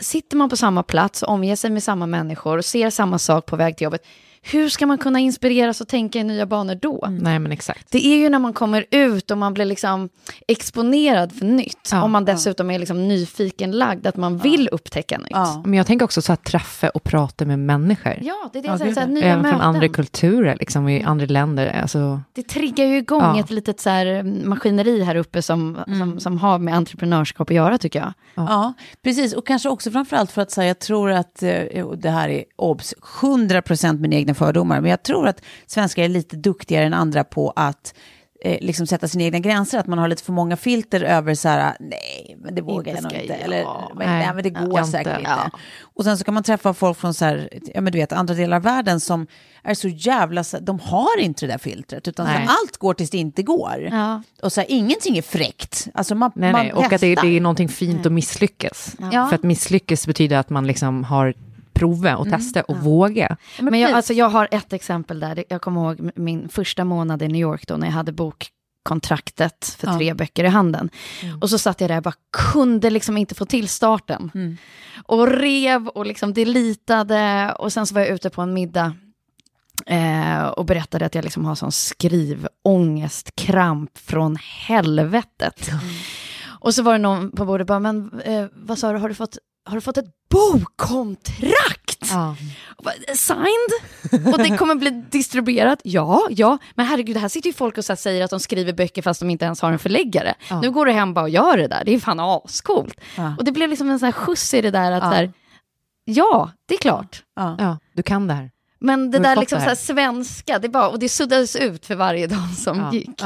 Sitter man på samma plats, omger sig med samma människor och ser samma sak på väg till jobbet, hur ska man kunna inspireras och tänka i nya banor då?
Nej, men exakt.
Det är ju när man kommer ut och man blir liksom exponerad för nytt.
Ja,
om man dessutom är liksom nyfiken lagd, att man vill upptäcka nytt.
Ja.
Men jag tänker också så att träffa och prata med människor.
Ja, det är det
Ja,
så här,
ja.
nya
Även
möten.
från andra kulturer, liksom, i andra länder. Alltså,
Det triggar ju igång
Ja.
ett litet så här maskineri här uppe som, som, som har med entreprenörskap att göra tycker jag.
Ja, precis. Och kanske också framförallt för att säga, jag tror att, eh, och det här är obs, 100% mina egna fördomar, men jag tror att svenskar är lite duktigare än andra på att eh, liksom sätta sina egna gränser, att man har lite för många filter över så här, nej, men det vågar
Inte
jag nog inte,
jag.
eller men,
Nej,
nej, men det går säkert
inte.
Ja.
Och sen så kan man träffa folk från så här, ja men du vet, andra delar av världen som är så jävla, de har inte det där filtret, utan så
Nej.
allt går tills det inte går.
Ja.
Och så här, ingenting är fräckt. Alltså man,
nej,
man
nej. Och att det, det är någonting fint att misslyckas.
Ja.
För att misslyckas betyder att man liksom har prova och testa och våga.
Men jag, alltså, jag har ett exempel där. Jag kommer ihåg min första månad i New York då när jag hade bokkontraktet för
Ja.
tre böcker i handen. Och så satt jag där och bara kunde liksom inte få till starten.
Mm.
Och rev och liksom delitade och sen så var jag ute på en middag eh, och berättade att jag liksom har sån skrivångest, kramp från helvetet. Och så var det någon på bordet bara, men eh, vad sa du, har du fått, har du fått ett bokkontrakt?
Ja.
Signed? Och det kommer bli distribuerat? Ja, ja. Men herregud, här sitter ju folk och så säger att de skriver böcker fast de inte ens har en förläggare.
Ja.
Nu går du hem bara och gör det där. Det är fan ascoolt.
Ja.
Och det blev liksom en sån här skjuts i det där att
Ja.
här, ja, det är klart.
Ja.
ja, du kan det här.
Men det
Du
där liksom
det
så svenska, det, bara, och det suddades ut för varje dag som
Ja.
gick.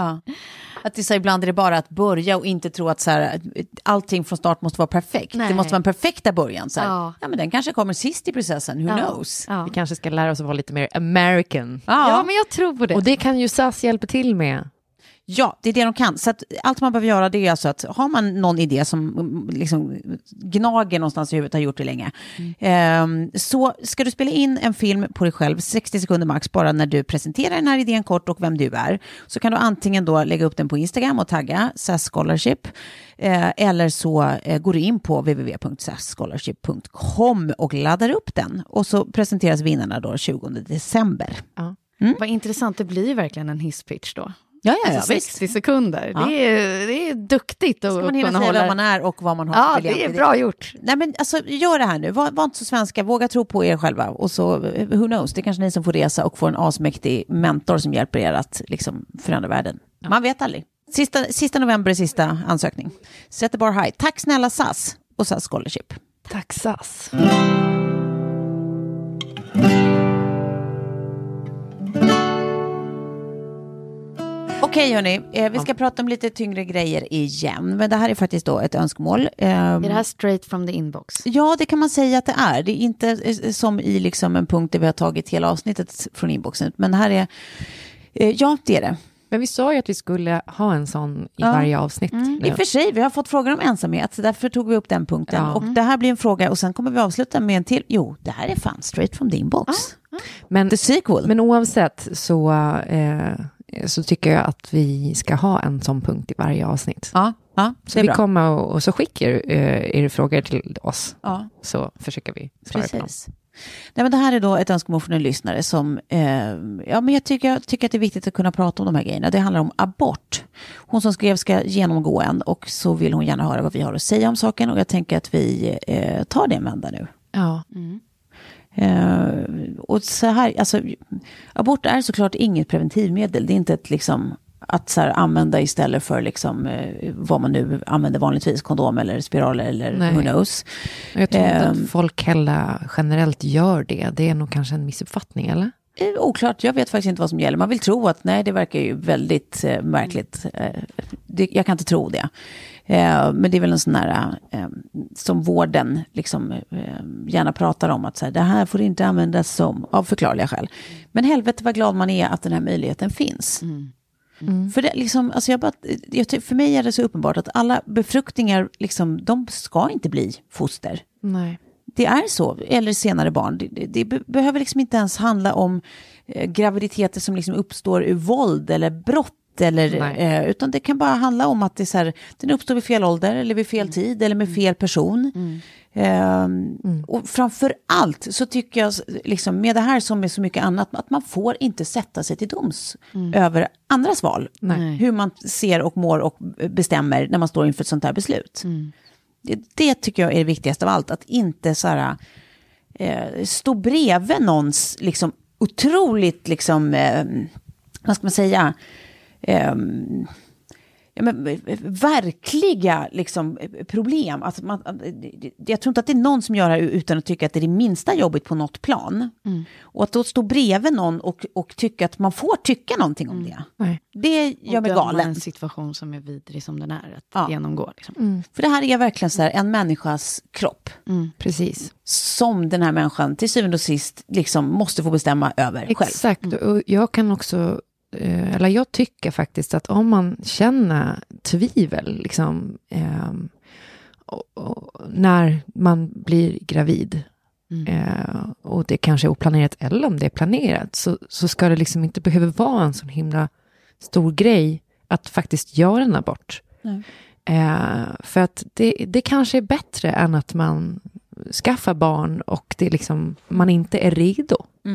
Att det så här, ibland är det bara att börja och inte tro att så här, allting från start måste vara perfekt.
Nej.
Det måste vara en perfekta början. Så här.
Ja.
Ja. men den kanske kommer sist i processen, who
Ja.
knows?
Ja.
Vi kanske ska lära oss att vara lite mer American.
Ja. men jag tror på det.
Och det kan ju SAS hjälpa till med.
Ja, det är det de kan. Så allt man behöver göra det är alltså att har man någon idé som mm, liksom gnager någonstans i huvudet, har gjort det länge, eh, så ska du spela in en film på dig själv, 60 sekunder max, bara när du presenterar den här idén kort och vem du är. Så kan du antingen då lägga upp den på Instagram och tagga SAS Scholarship, eh, eller så eh, går du in på www.sasscholarship.com och laddar upp den. Och så presenteras vinnarna då 20 december.
Ja.
Vad intressant, det blir verkligen en hisspitch då.
Ja, ja, ja,
Alltså
visst.
60 sekunder,
Ja.
det, är, det är duktigt att
Ska man hinna säga
hålla...
vem man är och vad man har
Ja, det är bra gjort.
Nej men alltså gör det här nu, var, var inte så svenska, våga tro på er själva och så, who knows, det är kanske ni som får resa och får en asmäktig mentor som hjälper er att liksom förändra världen. Man vet aldrig. Sista, sista november är sista ansökning. Set the bar high. Tack snälla SAS och SAS Scholarship.
Tack SAS.
Okej hörni, eh, vi ska prata om lite tyngre grejer igen, men det här är faktiskt då ett önskemål. Ehm,
Är det här straight from the inbox?
Ja, det kan man säga att det är. Det är inte eh, som i liksom en punkt där vi har tagit hela avsnittet från inboxen, men det här är, eh, ja det är det.
Men vi sa ju att vi skulle ha en sån i
Ja.
varje avsnitt.
I
nu.
och för sig, vi har fått frågor om ensamhet, så därför tog vi upp den punkten.
Ja.
Och det här blir en fråga och sen kommer vi avsluta med en till. Jo, det här är fan straight from the inbox.
Men,
The sequel.
men oavsett så, eh, så tycker jag att vi ska ha en sån punkt i varje avsnitt.
ja, ja,
Så vi
bra.
kommer och, och så skickar eh, er frågor till oss,
Ja,
så försöker vi svara på dem.
precis. Nej, men det här är då ett önskemål från en lyssnare som, eh, ja men jag tycker, jag tycker att det är viktigt att kunna prata om de här grejerna. Det handlar om abort. Hon som skrev ska genomgå en och så vill hon gärna höra vad vi har att säga om saken och jag tänker att vi eh, tar det en vända nu.
Ja.
Eh, och så här, alltså, abort är såklart inget preventivmedel. Det är inte ett liksom att så här, använda istället för liksom, eh, vad man nu använder vanligtvis, kondom eller spiraler eller
Nej.
who knows.
Jag tror inte
Ehm.
att folk heller generellt gör det. Det är nog kanske en missuppfattning, eller?
Eh, oklart, jag vet faktiskt inte vad som gäller. Man vill tro att, nej det verkar ju väldigt eh, märkligt. Eh, det, jag kan inte tro det. Eh, men det är väl en sån här, eh, som vården liksom eh, gärna pratar om, att så här, det här får inte användas som, av förklarliga skäl. Men helvete vad glad man är att den här möjligheten finns. För, det, liksom, alltså jag bara, jag, för mig är det så uppenbart att alla befruktningar, liksom, de ska inte bli foster.
Nej.
Det är så, eller senare barn. Det, det, det be- behöver liksom inte ens handla om eh, graviditeter som liksom uppstår ur våld eller brott. Eller, eh, utan det kan bara handla om att det så här, den uppstår vid fel ålder eller vid fel tid eller med fel person. Ehm, Och framför allt så tycker jag, liksom, med det här som med så mycket annat, att man får inte sätta sig till doms över andras val.
Nej.
Hur man ser och mår och bestämmer när man står inför ett sånt här beslut. Det, det tycker jag är det viktigaste av allt, att inte så här, eh, stå bredvid någons liksom, otroligt, liksom, eh, vad ska man säga, eh, ja, men, eh, verkliga liksom, eh, problem. Alltså, man, eh, jag tror inte att det är någon som gör det här utan att tycka att det är det minsta jobbigt på något plan. Och att då stå bredvid någon och, och tycka att man får tycka någonting om det,
Nej.
det gör mig
Och
galen.
en situation som är vidrig som den är att
Ja.
genomgå. Liksom.
För det här är verkligen så här, en människas kropp.
Precis.
som den här människan till syvende och sist liksom måste få bestämma över själv.
Exakt, och jag kan också, eh, eller jag tycker faktiskt att om man känner tvivel, liksom, och, och, när man blir gravid, eh, och det kanske är oplanerat eller om det är planerat, så, så ska det liksom inte behöva vara en sån himla stor grej att faktiskt göra en abort.
Nej.
Eh, för att det, det kanske är bättre än att man skaffar barn och det liksom, man inte är redo. Eh,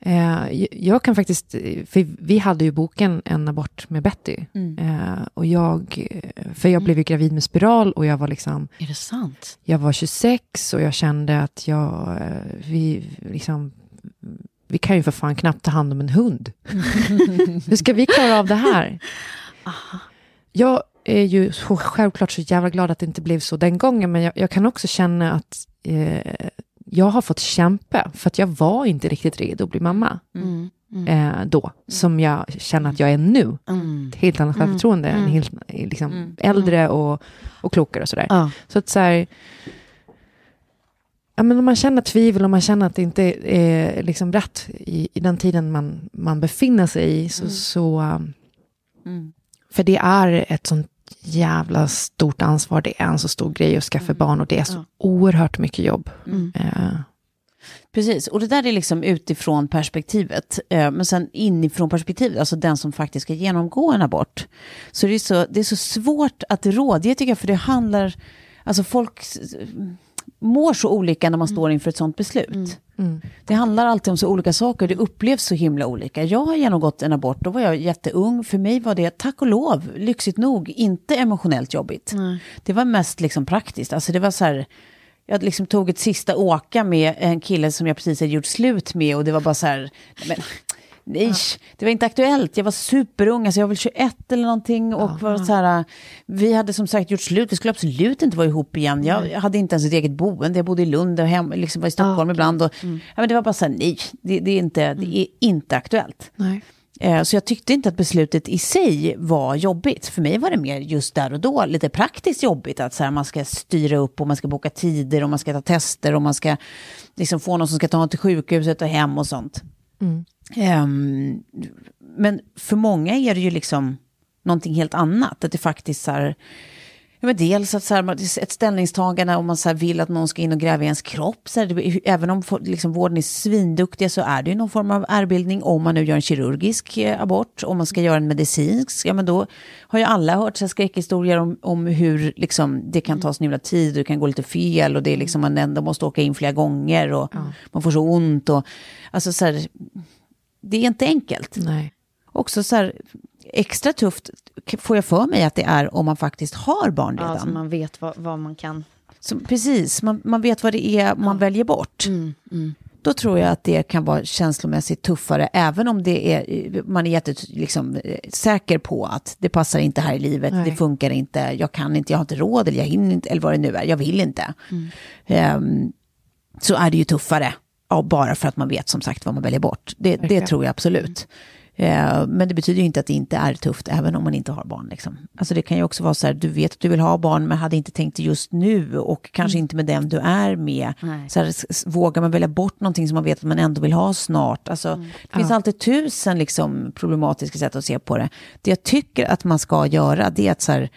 jag- jag kan faktiskt, för vi hade ju boken En abort med Betty. Eh, och jag, för jag blev ju gravid med spiral och jag var liksom,
Är det sant?
jag var 26 och jag kände att jag, eh, vi liksom, vi kan ju för fan knappt ta hand om en hund. Hur ska vi klara av det här? Jag är ju självklart så jävla glad att det inte blev så den gången, men jag, jag kan också känna att eh, jag har fått kämpa, för att jag var inte riktigt redo att bli mamma
Mm.
eh, då, som jag känner att jag är nu.
Mm.
Ett helt annat självförtroende, en helt liksom, äldre och, och klokare och sådär.
Ja.
Så att så här, ja, men om man känner tvivel och man känner att det inte är liksom rätt i, i den tiden man, man befinner sig i, så, så, um, För det är ett sånt jävla stort ansvar. Det är en så stor grej att skaffa barn och det är så oerhört mycket jobb. Eh,
Precis, och det där är liksom utifrån perspektivet. Eh, Men sen inifrån perspektivet, alltså den som faktiskt ska genomgå en abort. Så det är så, det är så svårt att rådge tycker jag, för det handlar, alltså folk mår så olika när man står inför ett sånt beslut. Det handlar alltid om så olika saker, det upplevs så himla olika. Jag har genomgått en abort, då var jag jätteung. För mig var det, tack och lov, lyxigt nog, inte emotionellt jobbigt. Det var mest liksom praktiskt, alltså det var så här, jag liksom tog ett sista åka med en kille som jag precis hade gjort slut med och det var bara så här, men, nej, det var inte aktuellt. Jag var superung, alltså jag var väl 21 eller någonting och var så här, vi hade som sagt gjort slut, vi skulle absolut inte vara ihop igen. Jag, jag hade inte ens ett eget boende, jag bodde i Lund och hem, liksom var i Stockholm ibland. Och, ja, men det var bara så här, nej, det, det, är inte, det är inte aktuellt.
nej.
Eh, Så jag tyckte inte att beslutet i sig var jobbigt. För mig var det mer just där och då lite praktiskt jobbigt. Att så här, man ska styra upp och man ska boka tider och man ska ta tester och man ska liksom få någon som ska ta en till sjukhuset och hem och sånt. Ehm, men för många är det ju liksom någonting helt annat. Att det faktiskt så här, Ja, men dels att så här, ett ställningstagande om man så vill att någon ska in och gräva i ens kropp. Så här, det, även om liksom, vården är svinduktiga så är det ju någon form av ärrbildning. Om man nu gör en kirurgisk eh, abort, om man ska göra en medicinsk, ja men då har ju alla hört så här, skräckhistorier om, om hur liksom, det kan ta så himla tid och det kan gå lite fel och det är liksom man ändå måste åka in flera gånger och man får så ont. Och, alltså så här, det är inte enkelt
nej.
också så här, extra tufft får jag för mig att det är om man faktiskt har barn
Ja,
redan.
så man vet vad, vad man kan.
Så, precis, man, man vet vad det är man väljer bort.
Mm,
Då tror jag att det kan vara känslomässigt tuffare, även om det är, man är jättesäker liksom, säker på att det passar inte här i livet,
Nej.
det funkar inte, jag kan inte, jag har inte råd, eller jag hinner inte, eller vad det nu är, jag vill inte. Ehm, så är det ju tuffare, ja, bara för att man vet som sagt vad man väljer bort. Det, det tror jag absolut. Eh, Men det betyder ju inte att det inte är tufft, även om man inte har barn. Liksom. Alltså det kan ju också vara så här, du vet att du vill ha barn, men hade inte tänkt det just nu, och kanske inte med den du är med.
Nej.
Så här, vågar man välja bort någonting som man vet att man ändå vill ha snart? Alltså, Det finns alltid tusen liksom, problematiska sätt att se på det. Det jag tycker att man ska göra, det är att så här,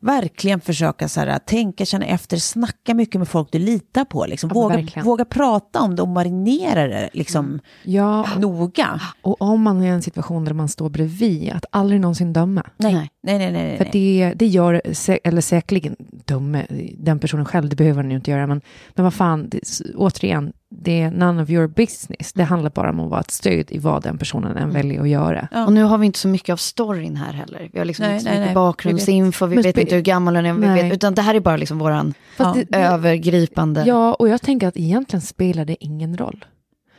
verkligen försöka så här, tänka, känna efter, snacka mycket med folk du litar på. Liksom. Våga,
verkligen.
våga prata om det och marinera det liksom,
Ja,
noga.
och om man är i en situation där man står bredvid, att aldrig någonsin döma.
Nej,
Nej.
nej, nej.
För det, det gör, sä- eller säkerligen döme, den personen själv, det behöver den ju inte göra, men, men vad fan, det, återigen, det är none of your business. Det handlar bara om att vara ett stöd i vad den personen än väljer att göra.
Ja.
Och nu har vi inte så mycket av storyn här heller. Vi har liksom
Nej,
inte så
nej,
mycket
nej.
bakgrundsinfo, vi vet
spe-
inte hur gammal hon är, vi vet, utan det här är bara liksom våran
Ja.
övergripande...
ja, och jag tänker att egentligen spelar det ingen roll.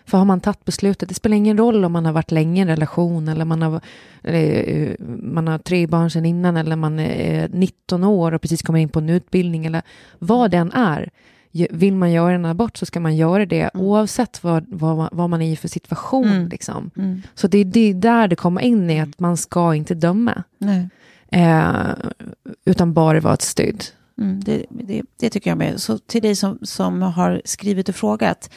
För har man tagit beslutet, det spelar ingen roll om man har varit länge i en relation eller man har, eller, eh, man har tre barn sedan innan eller man är 19 år och precis kommer in på en utbildning eller vad den är. Vill man göra en abort så ska man göra det oavsett vad, vad, vad man är i för situation.
Mm.
Liksom.
Mm.
Så det är det är där det kommer in i att man ska inte döma. Eh, utan bara vara ett stöd.
Mm, det, det, det tycker jag med. Så till dig som, som har skrivit och frågat.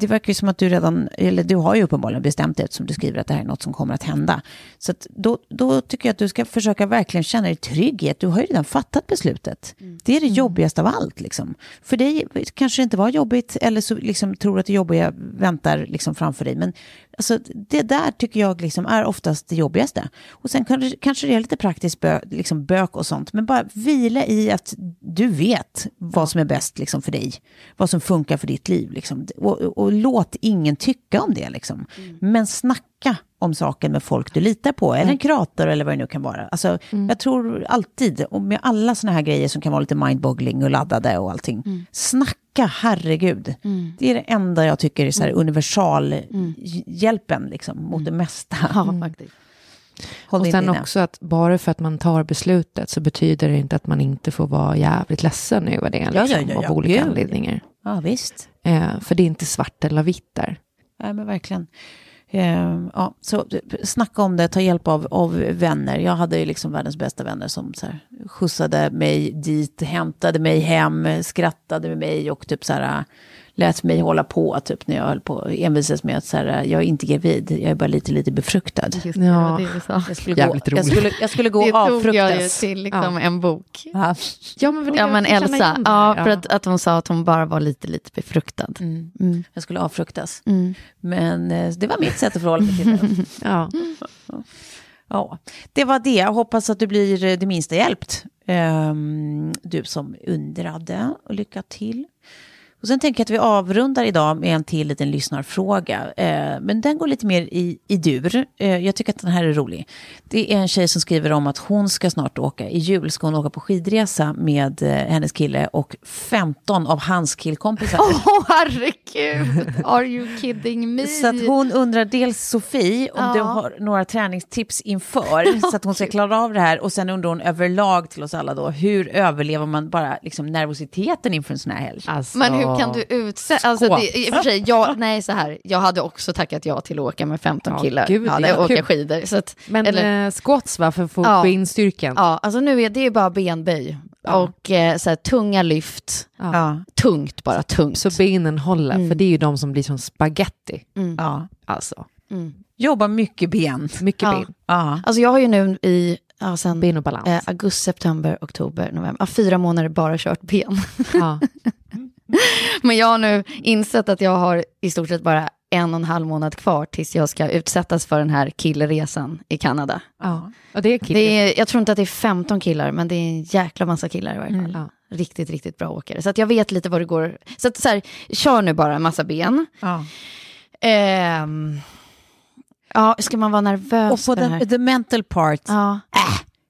Det verkar ju som att du redan, eller du har ju uppenbarligen bestämt dig eftersom du skriver att det här är något som kommer att hända. Så att då, då tycker jag att du ska försöka verkligen känna dig trygg i att du har ju redan fattat beslutet. Det är det jobbigaste av allt. Liksom. För dig kanske det inte var jobbigt eller så liksom tror att det jobbiga väntar liksom framför dig. Men alltså, det där tycker jag liksom är oftast det jobbigaste. Och sen kanske, kanske det är lite praktiskt bö, liksom bök och sånt. Men bara vila i att du vet vad som är bäst liksom, för dig. Vad som funkar för ditt liv. Liksom. Och, och låt ingen tycka om det. Liksom. Men snacka om saken med folk du litar på. Eller en kurator eller vad det nu kan vara. Alltså, Jag tror alltid, och med alla såna här grejer som kan vara lite mindboggling och laddade och allting. Snacka, herregud. Det är det enda jag tycker är så här universalhjälpen liksom, mot det mesta.
Ja, faktiskt.
Håll
och sen
inne.
också att bara för att man tar beslutet så betyder det inte att man inte får vara jävligt ledsen över det.
Ja,
Liksom,
ja, ja, ja.
Av olika anledningar.
Ja, visst.
Eh, för det är inte svart eller vitt där.
Ja, men verkligen. Eh, ja, så snacka om det, ta hjälp av, av vänner. Jag hade ju liksom världens bästa vänner som så här, skjutsade mig dit, hämtade mig hem, skrattade med mig och typ så här, lät mig hålla på, typ när jag höll på envisas med att så här, jag är inte gravid, jag är bara lite, lite befruktad.
Just det,
Ja.
det det.
Jag skulle, gå,
Jävligt
jag skulle, jag skulle gå
Det
och
tog jag ju
avfruktas.
till liksom en bok.
Ja.
Ja, men,
Ja men Elsa, ja, för att, att hon sa att hon bara var lite, lite befruktad.
Mm.
Mm.
Jag skulle avfruktas.
Mm.
Men eh, det var mitt sätt att förhålla mig till det.
Ja.
Ja, det var det. Jag hoppas att du blir det minsta hjälpt. Ehm, du som undrade. Och lycka till. Och sen tänker jag att vi avrundar idag med en till liten lyssnarfråga. Eh, men den går lite mer i, i dur. Eh, jag tycker att den här är rolig. Det är en tjej som skriver om att hon ska snart åka, i jul ska hon åka på skidresa med eh, hennes kille och 15 av hans killkompisar.
Åh herregud, are you kidding me?
Så att hon undrar dels Sofie om
Ja.
du har några träningstips inför så att hon ska klara av det här och sen undrar hon överlag till oss alla då hur överlever man bara liksom nervositeten inför en sån här helg?
Alltså,
Men hur kan du utsätta... Alltså, det, I och för sig, jag, nej så här, jag hade också tackat ja till att åka med 15
Ja,
killar.
gud,
ja,
var
åka
kul.
skidor. Så att,
Men
eller,
eh, squats va, för att få
Ja.
in styrkan?
ja, alltså nu är det är bara benböj.
Ja.
Och eh, så här, tunga lyft.
Ja.
Ja,
Tungt, bara tungt.
Så benen håller,
Mm.
för det är ju de som blir som spaghetti.
Mm.
ja.
Alltså,
Mm.
Jobba mycket ben.
mycket
Ja.
ben.
Ja.
Alltså jag har ju nu i ja, sen,
Ben och balans.
eh, augusti, september, oktober, november, ja, fyra månader bara kört ben.
Ja.
Men jag har nu insett att jag har i stort sett bara en och en halv månad kvar tills jag ska utsättas för den här killeresan i Kanada.
Ja. Och det är.
Det är, jag tror inte att det är 15 killar, men det är en jäkla massa killar i varje fall.
Ja.
Riktigt, riktigt bra åkare. Så att jag vet lite vad det går. Så att så här, kör nu bara en massa ben.
Ja.
Ehm, ja, ska man vara nervös
Och på
det här?
the, mental part,
Ja,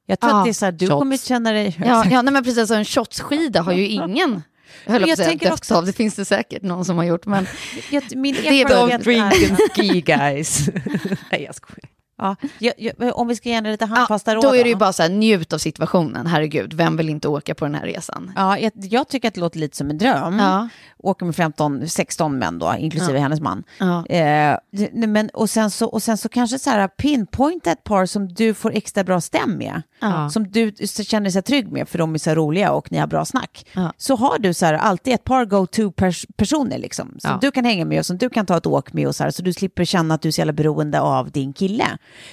jag tror
Ja.
att det är så här, du
Shots.
kommer känna dig...
ja, ja nej, men precis. Alltså en shotsskida har ju ingen jag höll
Men
på
jag
att säga
tänker
dött
också
av, det finns det säkert någon som har gjort, men
Jag, min
Det är
erfarenhet
Drink and ski guys. Nej jag skojar.
Ja, jag, jag, om vi ska ge lite handfasta råd
då är det ju bara så här, njut av situationen, herregud, vem vill inte åka på den här resan?
Ja, jag, jag tycker att det låter lite som en dröm.
Ja,
Åker med 15, 16 män då, inklusive hennes man.
ja.
Eh, men, och, sen så, och sen så kanske så här pinpointa ett par som du får extra bra stäm med.
Ja.
Som du känner sig trygg med för de är så roliga och ni har bra snack.
Ja.
Så har du så här alltid ett par go-to-personer liksom. Som
Ja.
du kan hänga med och som du kan ta ett åk med och så här. Så du slipper känna att du är så jävla beroende av din kille.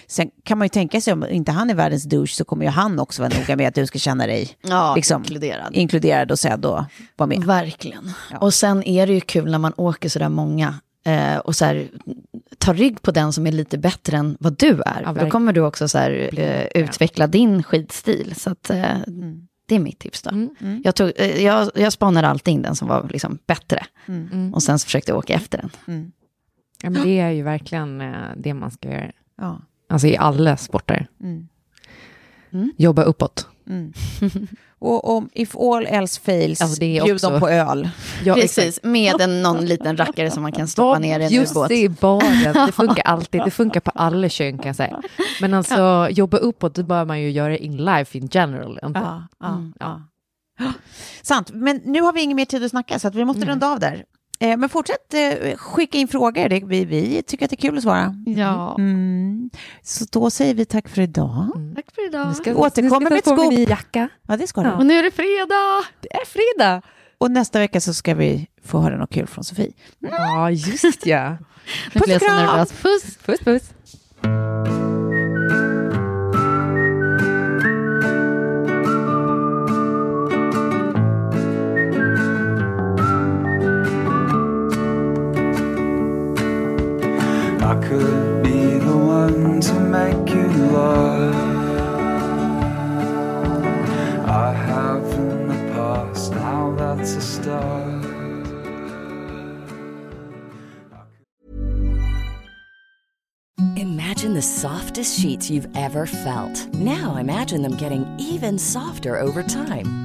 Sen kan man ju tänka sig om inte han är världens douche så kommer ju han också vara noga med att du ska känna dig
ja
liksom,
inkluderad.
inkluderad och sedd och vara med.
Verkligen.
Ja.
Och sen är det ju kul när man åker sådär många eh, och så här, ta rygg på den som är lite bättre än vad du är. För då kommer du också så här, eh, utveckla din skidstil. Så att, eh, det är mitt tips då.
Mm.
Jag, tog, eh, jag, jag spanade alltid in den som var liksom bättre.
Mm.
Och sen så försökte jag åka efter den.
Mm.
Ja, men det är ju verkligen eh, det man ska göra.
Ja.
Alltså i alla sporter.
Mm.
Jobba uppåt.
Mm. och om if all else fails,
Alltså, det är
bjud
också-
dem på öl.
Ja,
Precis, med en, någon liten rackare som man kan stoppa ner i en
Just
ubåt.
det, i baren. Det funkar alltid. Det funkar på alla kön kan jag säga. Men alltså jobba uppåt, det bör man ju göra in life in general. Inte?
Ja, ja,
Mm.
ja. Sant, men nu har vi ingen mer tid att snacka så att vi måste
Mm.
runda av där. Eh, men fortsätt eh, skicka in frågor, det, vi, vi tycker att det är kul att svara.
Ja,
Mm. Så då säger vi tack för idag.
tack för idag.
Nu ska, nu ska
med ett skop.
min jacka.
Ja, det ska du.
Ja.
Och nu är det fredag!
Det är fredag.
Och nästa vecka så ska vi få höra något kul från Sofie.
Ja, just ja.
Puss och kram!
Puss!
Puss,
could be the one to make you. I have in the past, now that's a start.
Imagine the softest sheets you've ever felt. Now imagine them getting even softer over time.